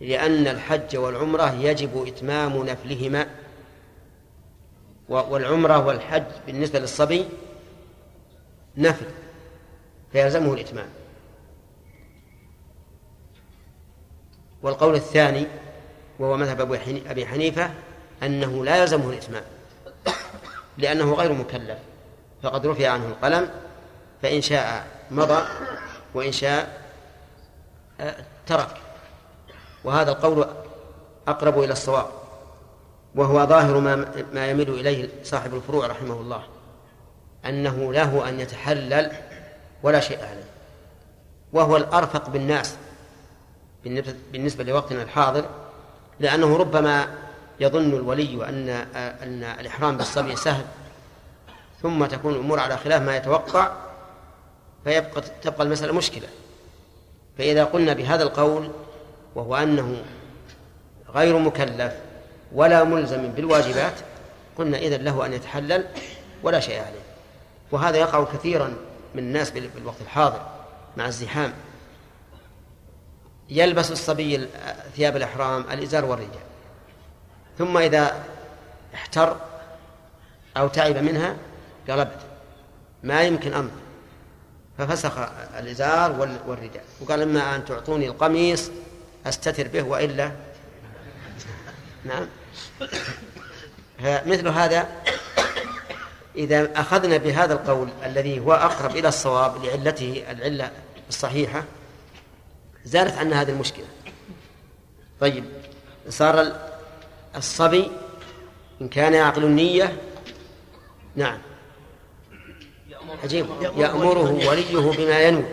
لأن الحج والعمرة يجب إتمام نفلهما والعمرة والحج بالنسبة للصبي نفل فيلزمه الإتمام. والقول الثاني وهو مذهب أبي حنيفة أنه لا يلزمه الإتمام لأنه غير مكلف فقد رفع عنه القلم فإن شاء مضى وإن شاء آه، ترك. وهذا القول أقرب إلى الصواب. وهو ظاهر ما ما يميل إليه صاحب الفروع رحمه الله أنه له أن يتحلل ولا شيء عليه. وهو الأرفق بالناس بالنسبة لوقتنا الحاضر لأنه ربما يظن الولي أن أن الإحرام بالصبي سهل ثم تكون الأمور على خلاف ما يتوقع فيبقى تبقى المسألة مشكلة. فإذا قلنا بهذا القول وهو أنه غير مكلف ولا ملزم بالواجبات قلنا إذن له أن يتحلل ولا شيء عليه. وهذا يقع كثيرا من الناس بالوقت الحاضر مع الزحام. يلبس الصبي ثياب الإحرام الإزار والرداء ثم إذا احتر أو تعب منها قلبت ما يمكن أمر. ففسخ الإزار والرداء وقال إما أن تعطوني القميص أستتر به وإلا نعم. فمثل هذا إذا أخذنا بهذا القول الذي هو أقرب إلى الصواب لعلته العلة الصحيحة زالت عنا هذه المشكلة. طيب صار الصبي إن كان يعقل النية نعم. عجيب. يأمره وليه بما ينوي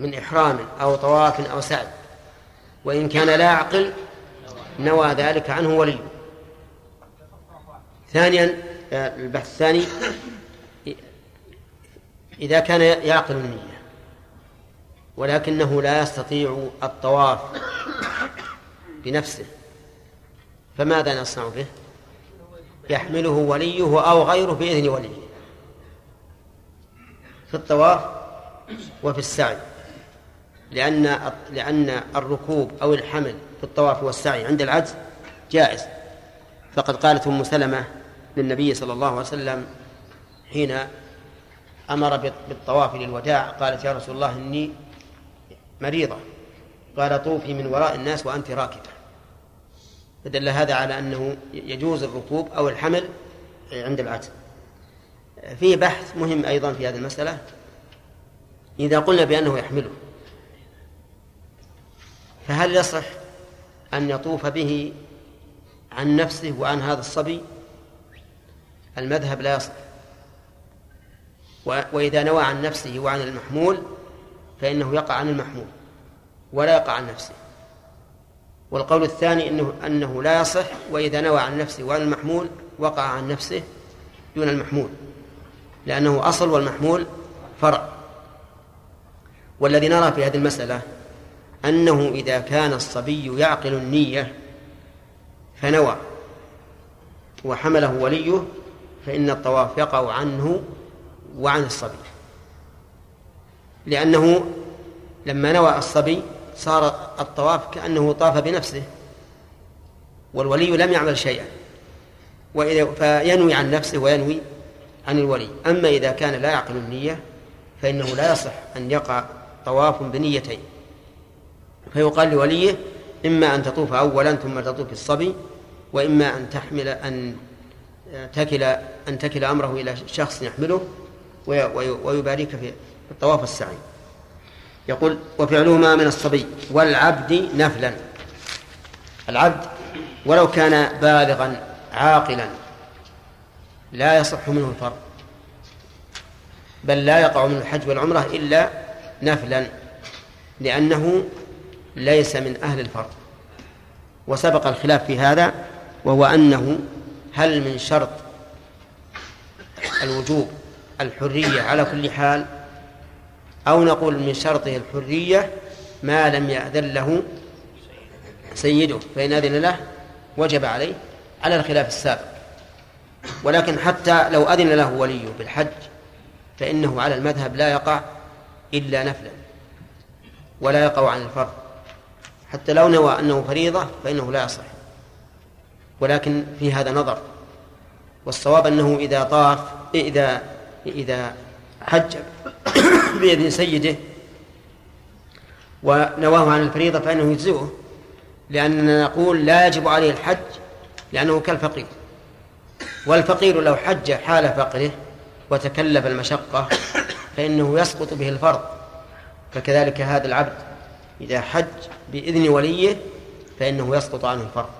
من إحرام أو طواف أو سعي. وإن كان لا يعقل نوى ذلك عنه وليه. ثانيا آه، البحث الثاني إذا كان يعقل النية ولكنه لا يستطيع الطواف بنفسه فماذا نصنع به؟ يحمله وليه أو غيره بإذن وليه. في الطواف وفي السعي. لأن لأن الركوب أو الحمل في الطواف والسعي عند العجز جائز. فقد قالت أم سلمة للنبي صلى الله عليه وسلم حين أمر بالطواف للوداع قالت يا رسول الله إني مريضة. قال طوفي من وراء الناس وأنت راكبة. فدل هذا على أنه يجوز الركوب أو الحمل عند العجز. فيه بحث مهم أيضا في هذه المسألة إذا قلنا بأنه يحمله فهل يصح أن يطوف به عن نفسه وعن هذا الصبي؟ المذهب لا يصح. وإذا نوى عن نفسه وعن المحمول فإنه يقع عن المحمول ولا يقع عن نفسه. والقول الثاني إنه أنه لا يصح وإذا نوى عن نفسه وعن المحمول وقع عن نفسه دون المحمول. لأنه أصل والمحمول فرع. والذي نرى في هذه المسألة أنه إذا كان الصبي يعقل النية فنوى وحمله وليه فإن الطواف يقع عنه وعن الصبي. لأنه لما نوى الصبي صار الطواف كأنه طاف بنفسه والولي لم يعمل شيئا. وإذا فينوي عن نفسه وينوي عن الولي. أما إذا كان لا يعقل النية فإنه لا يصح أن يقع طواف بنيتين. فيقال لوليه إما أن تطوف أولا ثم تطوف الصبي وإما أن تحمل أن تكل أن تكل أمره إلى شخص يحمله ويبارك في الطواف السعي. يقول وفعلهما من الصبي. والعبد نفلا. العبد ولو كان بالغا عاقلا لا يصح منه الفرض. بل لا يقع منه الحج والعمرة إلا نفلا لأنه ليس من أهل الفرض. وسبق الخلاف في هذا وهو أنه هل من شرط الوجوب الحرية على كل حال أو نقول من شرطه الحرية ما لم يأذن له سيده فإن أذن له وجب عليه على الخلاف السابق. ولكن حتى لو أذن له وليه بالحج فإنه على المذهب لا يقع إلا نفلا ولا يقع عن الفرض. حتى لو نوى أنه فريضة فإنه لا يصح. ولكن في هذا نظر. والصواب أنه إذا طاف إذا إذا حج بإذن سيده ونواه عن الفريضة فإنه يجزئه لأننا نقول لا يجب عليه الحج لأنه كالفقير. والفقير لو حج حال فقره وتكلف المشقة فإنه يسقط به الفرض. فكذلك هذا العبد إذا حج بإذن وليه فإنه يسقط عنه الفرض.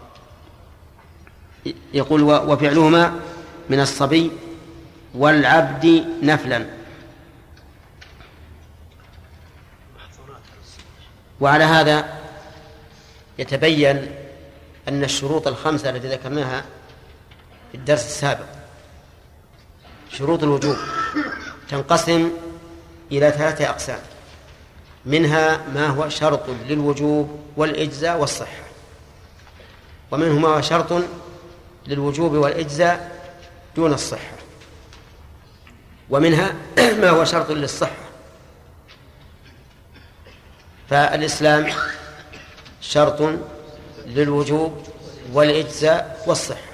يقول وفعلهما من الصبي والعبد نفلا. وعلى هذا يتبين أن الشروط الخمسة التي ذكرناها في الدرس السابق. شروط الوجوب. تنقسم إلى ثلاثة أقسام. منها ما هو شرط للوجوب والإجزاء والصحة. ومنه ما هو شرط للوجوب والإجزاء دون الصحة. ومنها ما هو شرط للصحة. فالإسلام شرط للوجوب والإجزاء والصحة.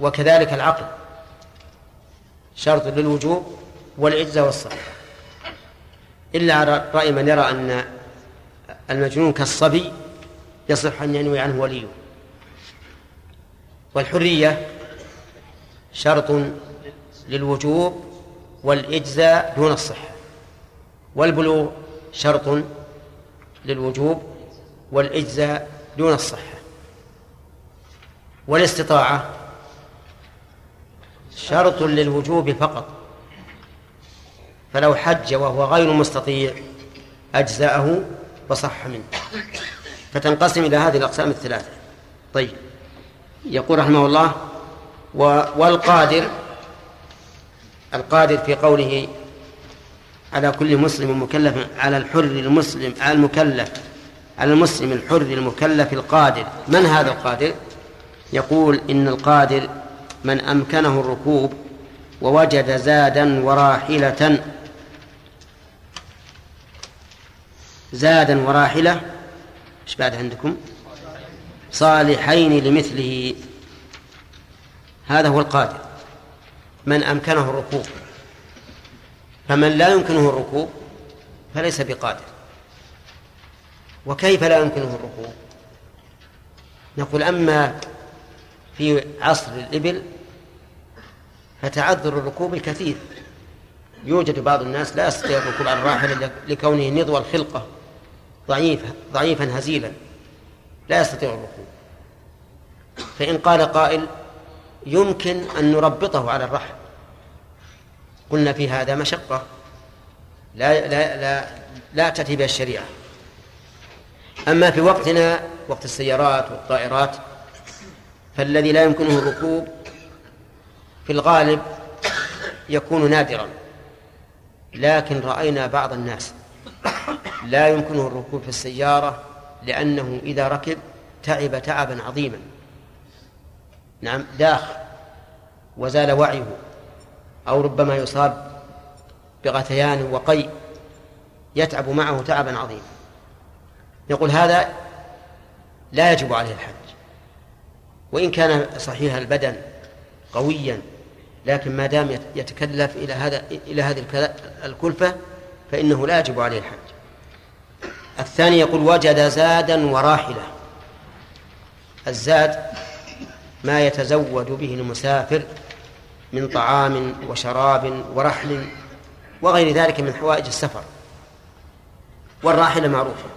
وكذلك العقل. شرط للوجوب والإجزاء والصحة إلا على رأي من يرى أن المجنون كالصبي يصح أن ينوي عنه وليه. والحرية شرط للوجوب والإجزاء دون الصحة. والبلوغ شرط للوجوب والإجزاء دون الصحة. والاستطاعة شرط للوجوب فقط. فلو حج وهو غير مستطيع أجزاءه وصح منه. فتنقسم إلى هذه الأقسام الثلاثة. طيب. يقول رحمه الله والقادر القادر في قوله على كل مسلم مكلف على الحر المسلم على المكلف على المسلم الحر المكلف القادر من هذا القادر؟ يقول إن القادر من أمكنه الركوب ووجد زادا وراحلة. زادا وراحلة. إيش بعد عندكم؟ صالحين لمثله. هذا هو القادر. من أمكنه الركوب. فمن لا يمكنه الركوب فليس بقادر. وكيف لا يمكنه الركوب؟ نقول أما في عصر الإبل فتعذر الركوب كثير يوجد بعض الناس لا يستطيع الركوب على الراحلة لكونه نضوى الخلقة ضعيف ضعيفا هزيلا. لا يستطيع الركوب. فإن قال قائل يمكن أن نربطه على الرحل. قلنا في هذا مشقة. لا لا لا لا تأتي بها الشريعة. أما في وقتنا وقت السيارات والطائرات فالذي لا يمكنه الركوب في الغالب يكون نادرا. لكن رأينا بعض الناس لا يمكنه الركوب في السيارة لأنه إذا ركب تعب تعبا عظيما. نعم داخ وزال وعيه أو ربما يصاب بغثيان وقي يتعب معه تعبا عظيما. يقول هذا لا يجب عليه الحج. وإن كان صحيح البدن قويا لكن ما دام يتكلف إلى هذا إلى هذه الكلفة فإنه لا يجب عليه الحج. الثاني يقول وجد زادا وراحلة الزاد ما يتزود به المسافر من طعام وشراب ورحل وغير ذلك من حوائج السفر. والراحلة معروفة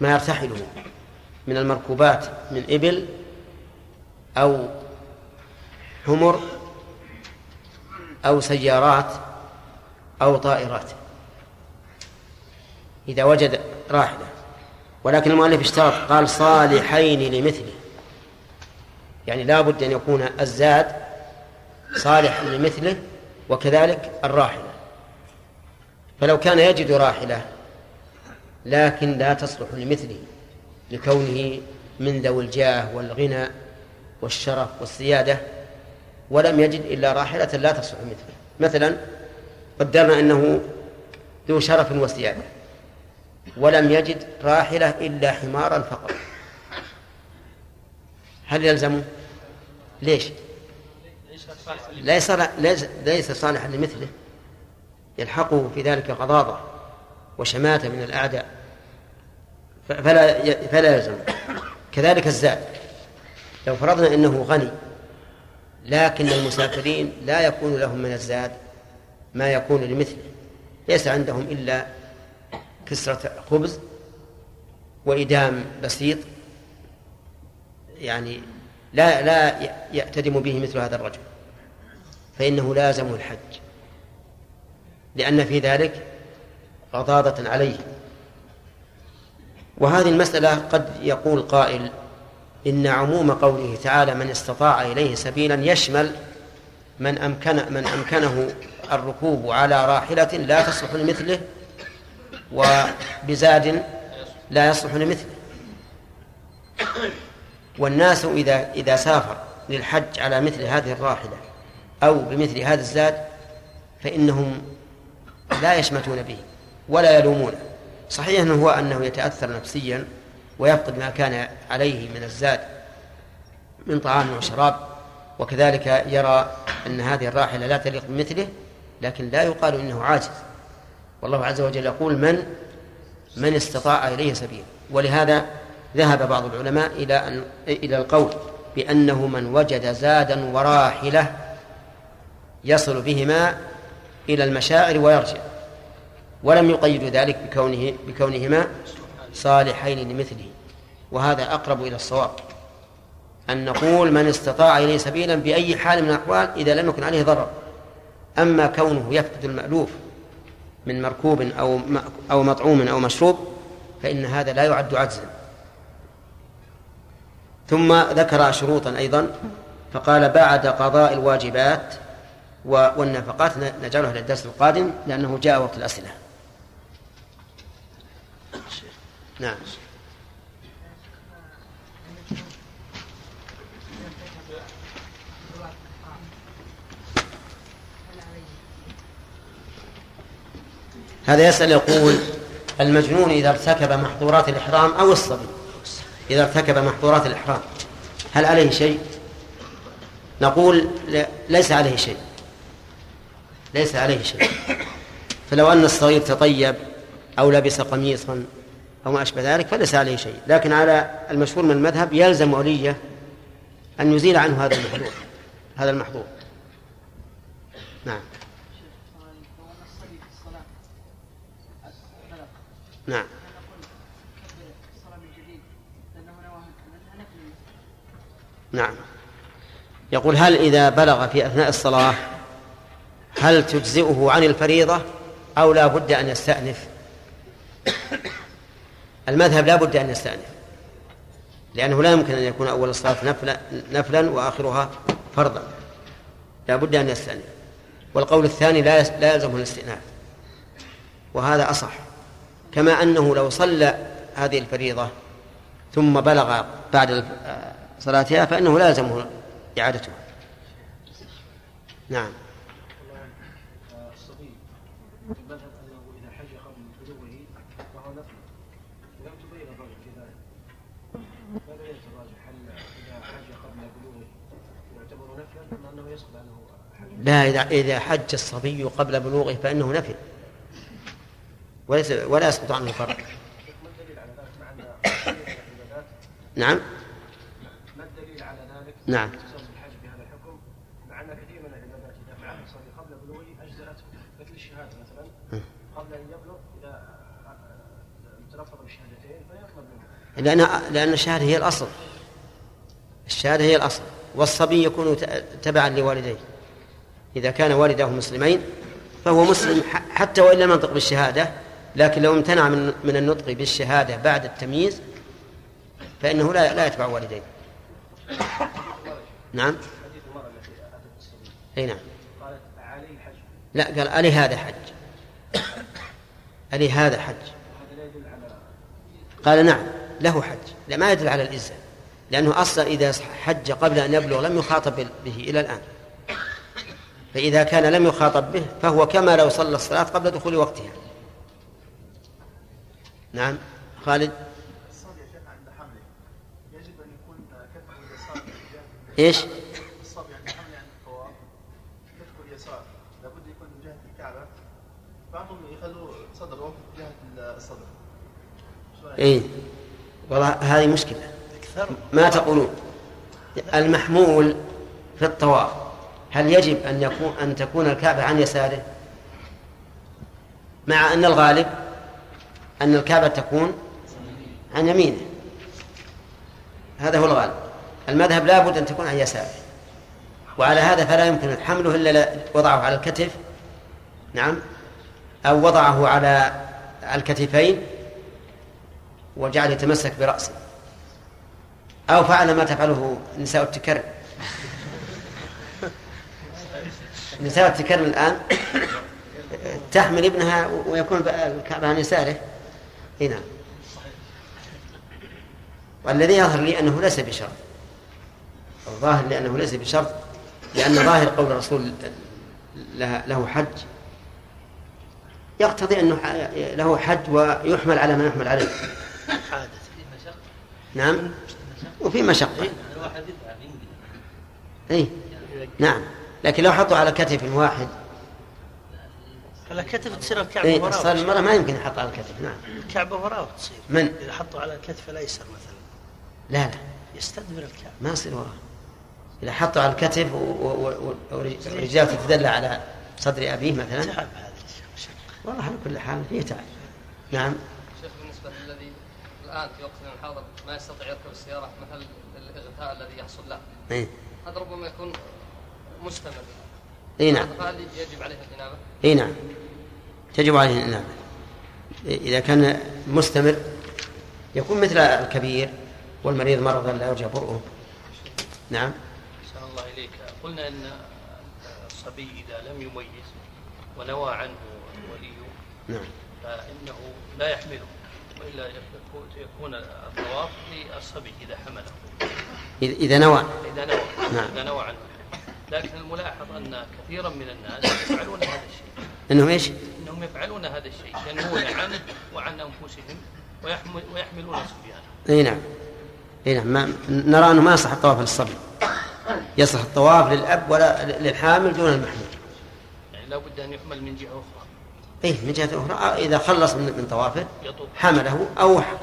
ما يرتحله من المركوبات من إبل أو حمر أو سيارات أو طائرات. إذا وجد راحلة ولكن المؤلف اشترط قال صالحين لمثله. يعني لا بد أن يكون الزاد صالحا لمثله وكذلك الراحلة. فلو كان يجد راحلة لكن لا تصلح لمثله لكونه من ذوي الجاه والغنى والشرف والسيادة ولم يجد إلا راحلة لا تصلح مثله. مثلا قدرنا أنه ذو شرف وسيادة. ولم يجد راحلة إلا حمارا فقط. هل يلزمه؟ ليش؟ ليس ليس صالحا لمثله. يلحقه في ذلك غضاضة وشماتة من الأعداء. فلا فلا يلزم كذلك الزاد. لو فرضنا أنه غني لكن المسافرين لا يكون لهم من الزاد ما يكون لمثله. ليس عندهم إلا كسرة خبز وإدام بسيط يعني لا لا يأتدم به مثل هذا الرجل. فإنه لازم الحج. لأن في ذلك غضاضة عليه. وهذه المسألة قد يقول قائل إن عموم قوله تعالى من استطاع إليه سبيلا يشمل من أمكن من أمكنه الركوب على راحلة لا تصلح لمثله وبزاد لا يصلح لمثله. والناس إذا إذا سافر للحج على مثل هذه الراحلة أو بمثل هذا الزاد فإنهم لا يشمتون به ولا يلومونه. صحيح أنه هو أنه يتأثر نفسيا ويفقد ما كان عليه من الزاد من طعام وشراب. وكذلك يرى أن هذه الراحلة لا تليق بمثله لكن لا يقال إنه عاجز. والله عز وجل يقول من من استطاع إليه سبيلا ولهذا ذهب بعض العلماء إلى أن إلى القول بأنه من وجد زادا وراحلة يصل بهما إلى المشاعر ويرجع ولم يقيد ذلك بكونه بكونهما. صالحين لمثله وهذا أقرب إلى الصواب. أن نقول من استطاع إليه سبيلا بأي حال من الأحوال إذا لم يكن عليه ضرر. أما كونه يفقد المألوف من مركوب أو أو مطعوم أو مشروب فإن هذا لا يعد عجزا. ثم ذكر شروطا أيضا فقال بعد قضاء الواجبات والنفقات نجعلها للدرس القادم لأنه جاء وقت الأسئلة. نعم. هذا يسأل يقول المجنون إذا ارتكب محظورات الإحرام أو الصبي؟ إذا ارتكب محظورات الإحرام هل عليه شيء؟ نقول ليس عليه شيء. ليس عليه شيء. فلو أن الصغير تطيب أو لبس قميصا أو ما أشبه ذلك فليس عليه شيء. لكن على المشهور من المذهب يلزم وليه أن يزيل عنه هذا المحظور. هذا المحظور. نعم. نعم. نعم. يقول هل إذا بلغ في أثناء الصلاة هل تجزئه عن الفريضة أو لا بد أن يستأنف؟ المذهب لا بد أن يستأنف. لأنه لا يمكن أن يكون أول الصلاة نفلا, نفلا وآخرها فرضا. لا بد أن يستأنف. والقول الثاني لا لا يلزمه الاستئناف. وهذا أصح. كما أنه لو صلى هذه الفريضة ثم بلغ بعد صلاتها فإنه لا يلزمه إعادتها. نعم. لا إذا إذا حج الصبي قبل بلوغه فإنه نفل. وليس ولا يسقط عنه الفرق نعم.
ما الدليل على ذلك؟
نعم.
الحج بهذا الحكم مع ان كثير من العبادات اذا فعل الصبي قبل بلوغه اجزاته مثل الشهاده مثلا قبل ان يبلغ اذا تلفظ بالشهادتين فيطلب منه
لأن لأن الشهادة هي الأصل. الشهادة هي الأصل. والصبي يكون تبعا لوالديه. إذا كان والداه مسلمين فهو مسلم حتى وإن لم ينطق بالشهادة لكن لو امتنع من من النطق بالشهادة بعد التمييز فإنه لا لا يتبع والديه. نعم؟ أي نعم. لا قال ألي هذا حج؟ ألي هذا حج؟ قال نعم له حج لا ما يدل على الإلزام لأنه أصلا إذا حج قبل أن يبلغ لم يخاطب به إلى الآن. فإذا كان لم يخاطب به فهو كما لو صلى الصلاة قبل دخول وقتها. نعم خالد.
رأيك؟
إيه والله هذه مشكلة. ما تقولون؟ المحمول في الطواف هل يجب أن يكون أن تكون الكعبة عن يساره؟ مع أن الغالب أن الكعبة تكون عن يمينه. هذا هو الغالب. المذهب لا بد أن تكون عن يساره. وعلى هذا فلا يمكن حمله إلا لا- وضعه على الكتف. نعم. أو وضعه على الكتفين وجعل يتمسك برأسه. أو فعل ما تفعله نساء التكرم. نساء التكرم الآن تحمل ابنها ويكون الكعبة عن يساره إي نعم. والذي يظهر لي أنه ليس بشرط. الظاهر لأنه ليس بشرط لأن ظاهر قول الرسول له حج يقتضي أنه له حج ويحمل على ما يحمل عليه.
عادة
نعم. وفي مشقة.
الواحد يدفع
اي نعم. لكن لو حطوا على كتف واحد
على كتف تصير الكعبة
اي
وراه
صار المرأة ما يمكن يحط على الكتف نعم.
الكعبة وراه تصير
من؟
إذا حطوا على الكتف الأيسر مثلا.
لا لا.
يستدبر الكعبة.
ما يصير وراه إذا حطوا على الكتف و- و- و- ورجاله تتدلى على صدر أبيه مثلا.
تعب هذا مشقة.
والله على كل حال فيه تعب. نعم.
الآن في وقتنا الحاضر ما يستطيع يركب السيارة مثل الإغثاء الذي يحصل له.
إي.
هذا ربما يكون مستمر.
إي نعم.
فهل يجب عليه الإنابة؟
إي نعم. تجب عليه الإنابة. إذا كان مستمر يكون مثل الكبير والمريض مرضا لا يرجى برؤه. نعم.
أحسن الله إليك. قلنا أن الصبي إذا لم يميز ونوى عنه وليه
نعم.
فإنه لا يحمله. وإلا يكون- الطواف للصبي إذا حمله.
إذا نوى.
إذا نوى.
نعم.
إذا نوى عنه. لكن الملاحظ أن كثيرا من الناس يفعلون هذا الشيء.
إنهم إيش؟
إنهم يفعلون هذا الشيء. ينمون عنه وعن أنفسهم ويحمل ويحملون صبيانه.
إي نعم. إي نعم. ما نرى أنه ما يصح الطواف للصبي. يصح الطواف للأب ولا للحامل دون المحمول.
يعني لا بد أن يحمل من جهة أخرى.
اي من جهة أخرى. إذا خلص من من طوافه حمله أو ح-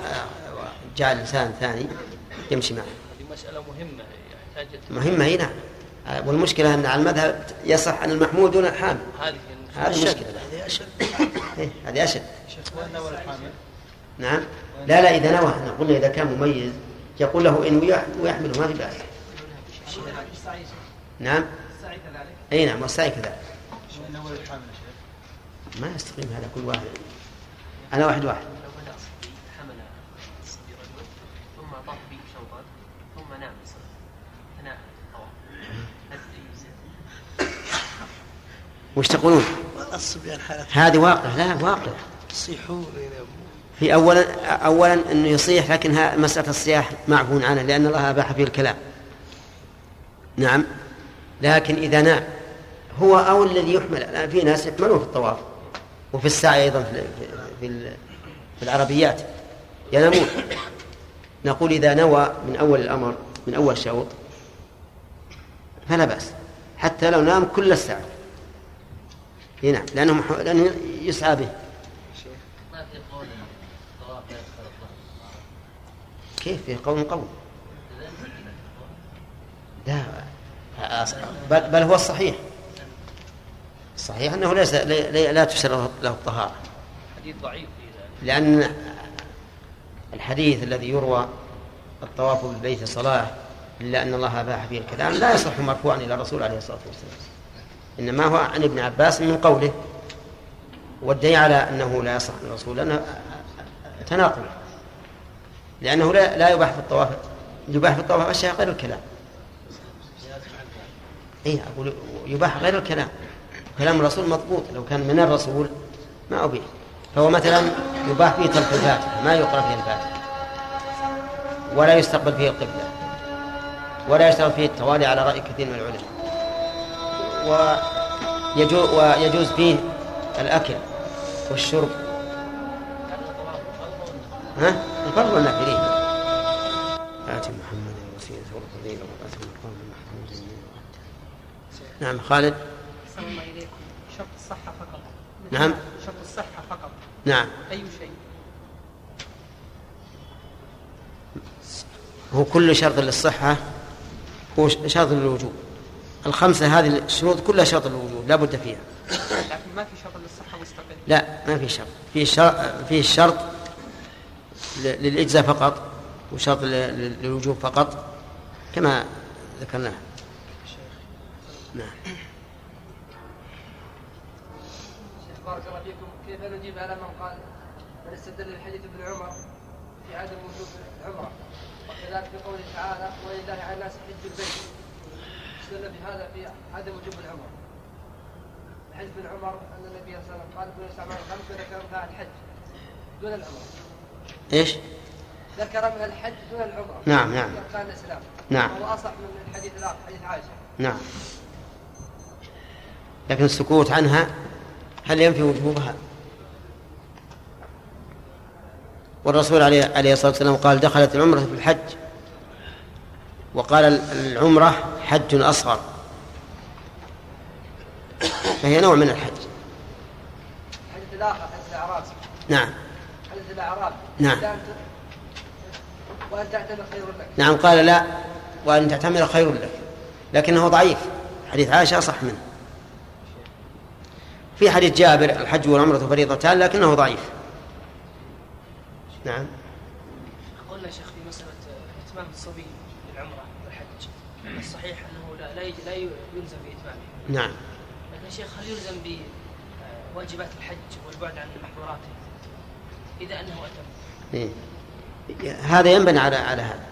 جعل انسان ثاني يمشي معه.
هذه مسألة مهمة يحتاج
مهمة إي نعم. والمشكلة أن على المذهب يصح عن المحمول دون الحامل.
هذه
هذه
أشد.
مشكلة.
هذه أشد.
إيه هذه أشد.
وين نوى الحامل؟
نعم. لا لا إذا نوى. إحنا قلنا إذا كان مميز يقول له إن ويحمله ما في بأس. نعم. إي نعم والسعي كذلك
وين نوى الحامل يا شيخ؟
ما يستقيم هذا كل واحد. أنا واحد واحد.
لو بدأ الصبي حمل الصبي رجل ثم طاف به شوطا ثم نام ثناء الطواف هل يجزئ؟
وش تقولون؟
الصبيان حالة
هذه واقع. لا واقع.
يصيحون
في اولا اولا إنه يصيح لكن مسألة الصياح معفو عنها لأن الله أباح فيه الكلام. نعم. لكن إذا نام هو أو الذي يحمل. الان في ناس يحملون في الطواف. وفي السعي أيضا في في, في العربيات. ينامون. نقول إذا نوى من أول الأمر من أول شوط فلا بأس. حتى لو نام كل الساعة. إي نعم. لأنه مح- لأنه يسعى به. كيف؟ في قول قول لا بل, بل هو الصحيح. الصحيح أنه ليس لا, لا- له الطهارة.
حديث ضعيف
لأن الحديث الذي يروى الطواف بالبيت صلاة إلا أن الله أباح فيه الكلام لا يصح مرفوعا إلى الرسول عليه الصلاة والسلام. إنما هو عن ابن عباس من قوله والدليل على أنه لا يصح عن الرسول لأنه تناقض لأنه لا لا يباح في الطواف يباح في الطواف أشياء غير الكلام. إيه أقول يباح غير الكلام. كلام الرسول مضبوط لو كان من الرسول ما أبيح فهو مثلا يباح فيه ترك الفاتحة ما يقرأ فيه الفاتحة. ولا يستقبل فيه القبلة. ولا يشتغل فيه التوالي على رأي كثير من العلماء. ويجوز, ويجوز فيه الأكل والشرب. ها؟ الفرض والنافلين آتي محمد الوسيلة والفضيلة والأثر المقام المحمود نعم خالد. نعم.
شرط الصحة فقط.
نعم.
أي شيء.
هو كل شرط للصحة هو شرط للوجوب. الخمسة هذه الشروط كلها شرط للوجوب لا بد فيها.
لكن ما في شرط للصحة مستقل.
لا ما في شرط. في شرط في الشرط ل- للإجزاء فقط وشرط للوجوب فقط كما ذكرناه نعم
شيخ بارك الله فيكم كيف نجيب على من قال من استدل بحديث ابن عمر في عدم وجوب العمرة وكذلك في قوله تعالى ولله على الناس حج البيت استدل بهذا في عدم وجوب العمرة حديث ابن عمر أن النبي صلى الله عليه وسلم قال كل استعمال الخمس وذكر منها الحج دون العمرة
إيش؟
ذكر من الحج دون العمرة
نعم، نعم.
أركان الإسلام
نعم.
وهو أصح من الحديث الآخر حديث عائشة
نعم لكن السكوت عنها هل ينفي وجوبها؟ والرسول عليه عليه الصلاة والسلام قال دخلت العمرة في الحج. وقال العمرة حج أصغر. فهي نوع من الحج.
حديث الإعراب
نعم.
حديث الإعراب.
نعم.
وأن تعتمر خير لك.
نعم قال لا. وأن تعتمر خير لك. لكنه ضعيف. حديث عائشة أصح منه. في حديث جابر الحج والعمرة فريضتان لكنه ضعيف. نعم.
قلنا شيخ في مسألة إتمام الصبي بالعمرة والحج. الصحيح أنه لا لا يلزم بإتمامه.
نعم.
لكن شيخ هل يلزم بواجبات الحج والبعد عن محظوراته إذا أنه أتم.
إيه. هذا ينبني على على هذا.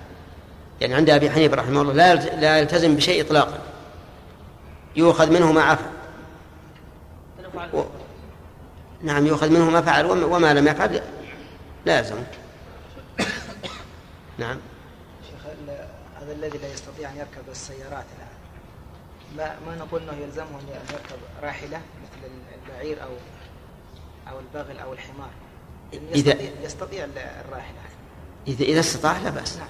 يعني عند أبي حنيفة رحمه الله لا لا يلتزم بشيء إطلاقا. يؤخذ منه ما عفى. و... نعم يؤخذ منه ما فعل وما لم يفعل. لا يلزمه نعم.
شيخ هذا الذي لا يستطيع أن يركب السيارات الآن. ما ما نقول إنه يلزمه أن يركب راحلة مثل البعير أو أو البغل أو الحمار؟
إذا-
يستطيع, يستطيع ال- الراحلة.
إذا إذا استطاع لا بأس.
نعم.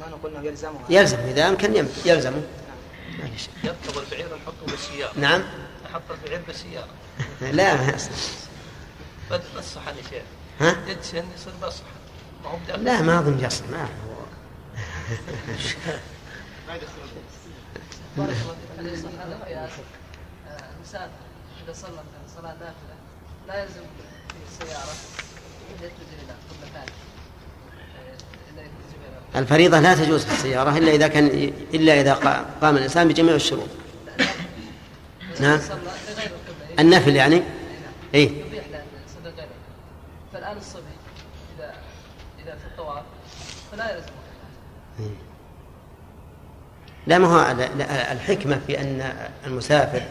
ما- نقول إنه يلزمه.
يلزم إذا أمكن يم- يلزمه شيء.
يركب البعير نحطه بالسيارة.
نعم.
نحط البعير بالسيارة.
لا ما يصلح.
بس الصحن يا شيخ؟
ها
يصير
لا ما أظن يصلح ما هو
بارك الله فيك آه، المسافر اذا صلى صلاه نافله لا يلزم في السياره آه،
الفريضة لا تجوز في السيارة إلا إذا كان إلا إذا قا- قام الإنسان بجميع الشروط نعم. النفل يعني
نعم.
إيه
يبيح له ان يصلي غيره فالان الصبي اذا اذا في الطواف قبله
لا ما هو الحكمة في أن المسافر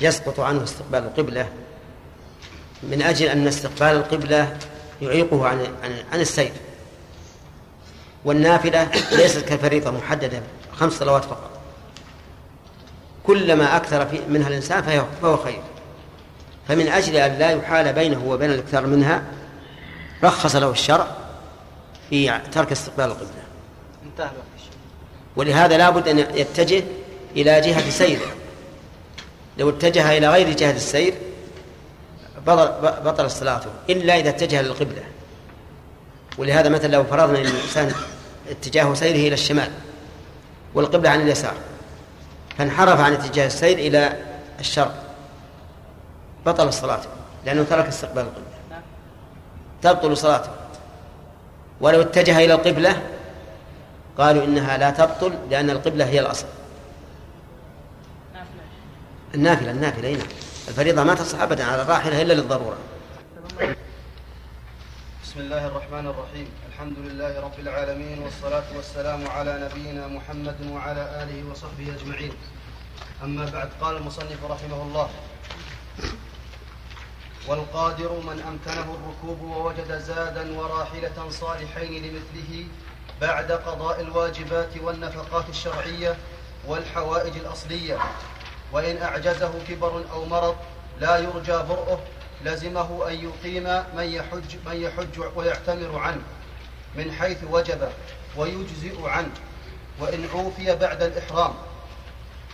يسقط عنه استقبال القبلة. من أجل أن استقبال القبلة يعيقه عن عن, السير والنافلة ليست كالفريضة محددة خمس صلوات فقط. كلما أكثر منها الإنسان فهو- فهو خير. فمن أجل أن لا يحال بينه وبين الإكثار منها رخص له الشرع في ترك استقبال القبلة.
انتهى.
ولهذا لا بد أن يتجه إلى جهة سيره لو اتجه إلى غير جهة السير بطل, بطل صلاته إلا إذا اتجه للقبلة. ولهذا مثلا لو فرضنا أن الإنسان اتجاه سيره إلى الشمال والقبلة عن اليسار فانحرف عن اتجاه السير إلى الشرق. بطل صلاته لأنه ترك استقبال القبلة. تبطل صلاته. ولو اتجه إلى القبلة قالوا إنها لا تبطل لأن القبلة هي الأصل. النافلة. النافلة أي نعم. الفريضة ما تصح أبدا على الراحلة إلا للضرورة.
بسم الله الرحمن الرحيم. الحمد لله رب العالمين والصلاة والسلام على نبينا محمد وعلى آله وصحبه أجمعين. أما بعد قال المصنف رحمه الله والقادر من أمكنه الركوب ووجد زادا وراحلة صالحين لمثله بعد قضاء الواجبات والنفقات الشرعية والحوائج الأصلية. وإن أعجزه كبر أو مرض لا يرجى برؤه لزمه أن يقيم من يحج, من يحج ويعتمر عنه من حيث وجب ويجزئ عنه. وإن عوفي بعد الإحرام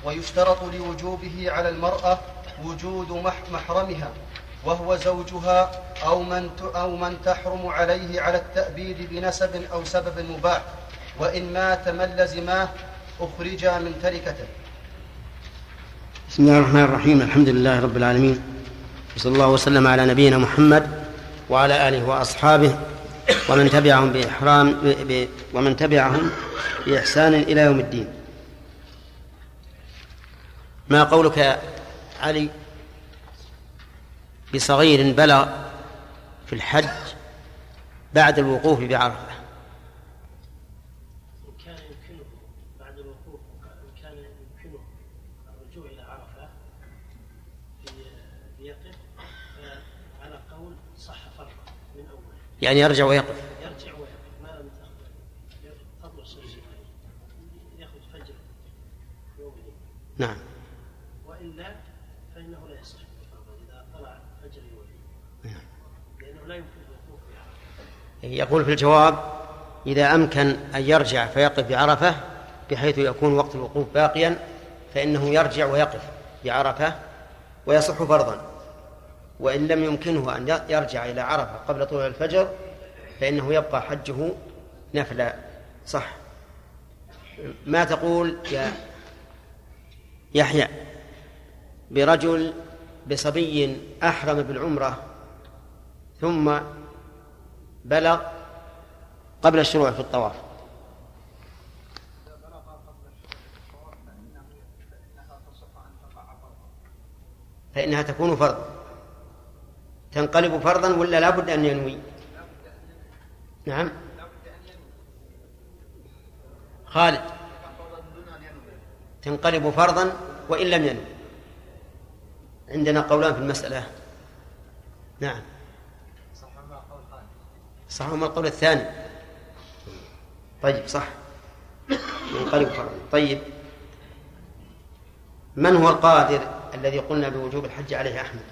ويشترط لوجوبه على المرأة وجود محرمها. وهو زوجها أو من أو من تحرم عليه على التأبيد بنسب أو سبب مباح وإن مات من لزماه أخرجا من تركته
بسم الله الرحمن الرحيم الحمد لله رب العالمين وصلى الله وسلم على نبينا محمد وعلى آله وأصحابه ومن تبعهم بإحرام. ومن تبعهم بإحسان إلى يوم الدين ما قولك يا علي بصغير بلغ في الحج بعد الوقوف بعرفة.
كان يمكنه بعد الوقوف كان يمكنه الرجوع إلى عرفة ليقف على قول صح من أول
يعني يرجع ويقف
يرجع ويقف ما لم تطلع الشمس ياخذ فجر يوم
نعم
وإلا فإنه لا يصح إذا طلع فجر يوم لأنه لا يمكن الوقوف في عرفة
يقول في الجواب إذا أمكن أن يرجع فيقف بعرفة بحيث يكون وقت الوقوف باقيا فإنه يرجع ويقف بعرفة ويصح فرضا. وإن لم يمكنه أن يرجع إلى عرفة قبل طلوع الفجر فإنه يبقى حجه نفلا. صح. ما تقول يا يحيى؟ برجل بصبي أحرم بالعمرة ثم بلغ قبل الشروع في الطواف. فإنها تكون فرضا تنقلب فرضا ولا لا بد أن ينوي؟ نعم. خالد. تنقلب فرضا وإن لم ينوي. عندنا قولان في المسألة. نعم. صح؟ ما القول الثاني. طيب صح. ينقلب فرضا طيب. من هو القادر الذي قلنا بوجوب الحج عليه أحمد؟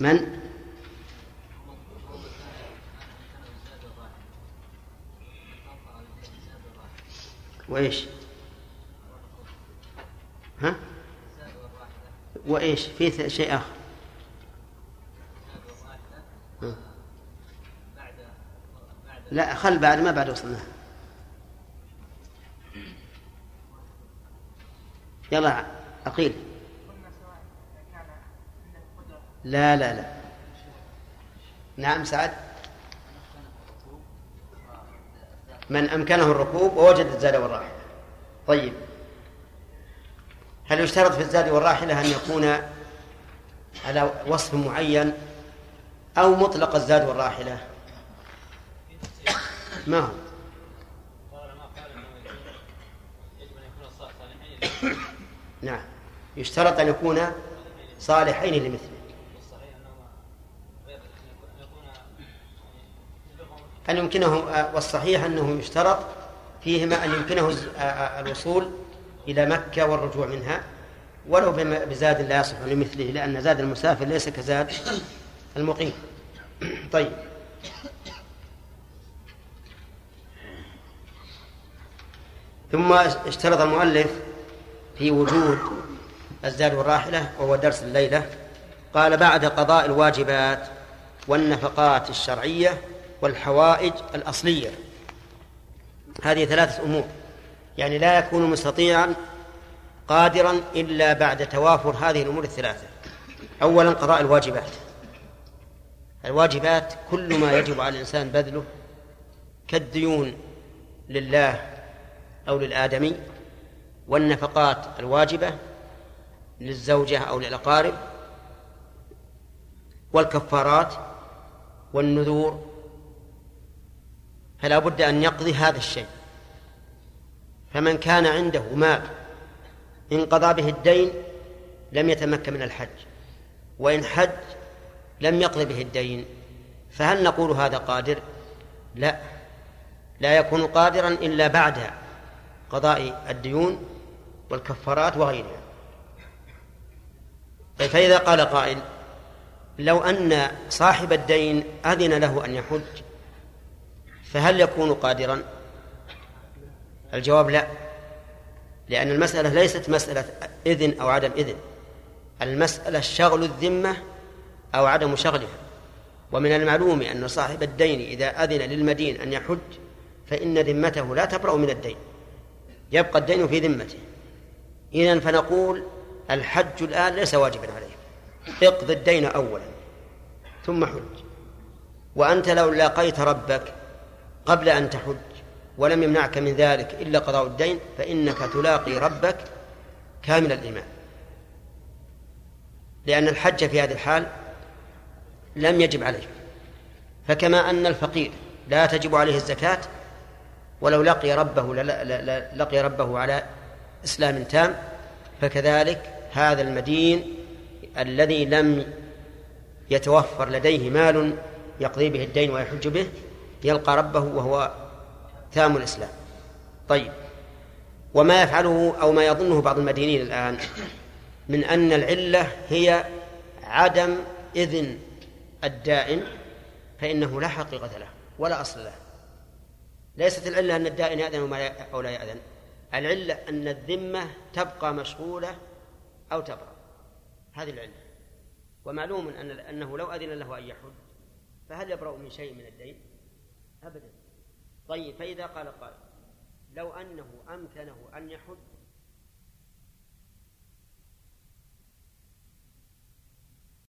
من؟ وإيش؟ ها؟ وإيش؟ في شيء آخر؟ لا خل بعد ما بعد وصلنا. يلا أقيل. لا لا لا. نعم سعد. من أمكنه الركوب ووجد الزاد والراحلة طيب. هل يشترط في الزاد والراحلة أن يكون على وصف معين أو مطلق الزاد والراحلة؟ ما هو؟ نعم. يشترط أن يكون صالحين لمثله. أن يمكنه والصحيح أنه يشترط فيهما أن يمكنه الوصول إلى مكة والرجوع منها ولو بزاد لا يصح لمثله لأن زاد المسافر ليس كزاد المقيم. طيب. ثم اشترط المؤلف في وجود الزاد والراحلة وهو درس الليلة. قال بعد قضاء الواجبات والنفقات الشرعية والحوائج الأصلية. هذه ثلاثة أمور. يعني لا يكون مستطيعا قادرا إلا بعد توافر هذه الأمور الثلاثة. أولا قضاء الواجبات. الواجبات كل ما يجب على الإنسان بذله كالديون لله أو للآدمي والنفقات الواجبة للزوجة أو للأقارب والكفارات والنذور. فلا بد أن يقضي هذا الشيء. فمن كان عنده مال إن قضى به الدين لم يتمكن من الحج وإن حج لم يقضي به الدين فهل نقول هذا قادر؟ لا لا يكون قادرا إلا بعد قضاء الديون والكفارات وغيرها. طيب فإذا قال قائل لو أن صاحب الدين أذن له أن يحج فهل يكون قادرا؟ الجواب لا. لأن المسألة ليست مسألة إذن أو عدم إذن. المسألة شغل الذمة أو عدم شغلها. ومن المعلوم أن صاحب الدين إذا أذن للمدين أن يحج فإن ذمته لا تبرأ من الدين. يبقى الدين في ذمته. إذا فنقول الحج الآن ليس واجبا عليه. اقض الدين أولا ثم حج. وأنت لو لاقيت ربك قبل أن تحج ولم يمنعك من ذلك إلا قضاء الدين فإنك تلاقي ربك كامل الإيمان. لأن الحج في هذه الحال لم يجب عليه فكما أن الفقير لا تجب عليه الزكاة ولو لقي ربه لقي ربه على إسلام تام فكذلك هذا المدين الذي لم يتوفر لديه مال يقضي به الدين ويحج به يلقى ربه وهو تام الإسلام. طيب. وما يفعله أو ما يظنه بعض المدينين الآن من أن العلة هي عدم إذن الدائن فإنه لا حقيقة له ولا أصل له. ليست العلة أن الدائن يأذن أو لا يأذن. العلة أن الذمة تبقى مشغولة أو تبرأ. هذه العلة. ومعلوم أن أنه لو أذن له أن يحج فهل يبرأ من شيء من الدين؟ أبدا. طيب فإذا قال قائل لو أنه أمكنه أن يحج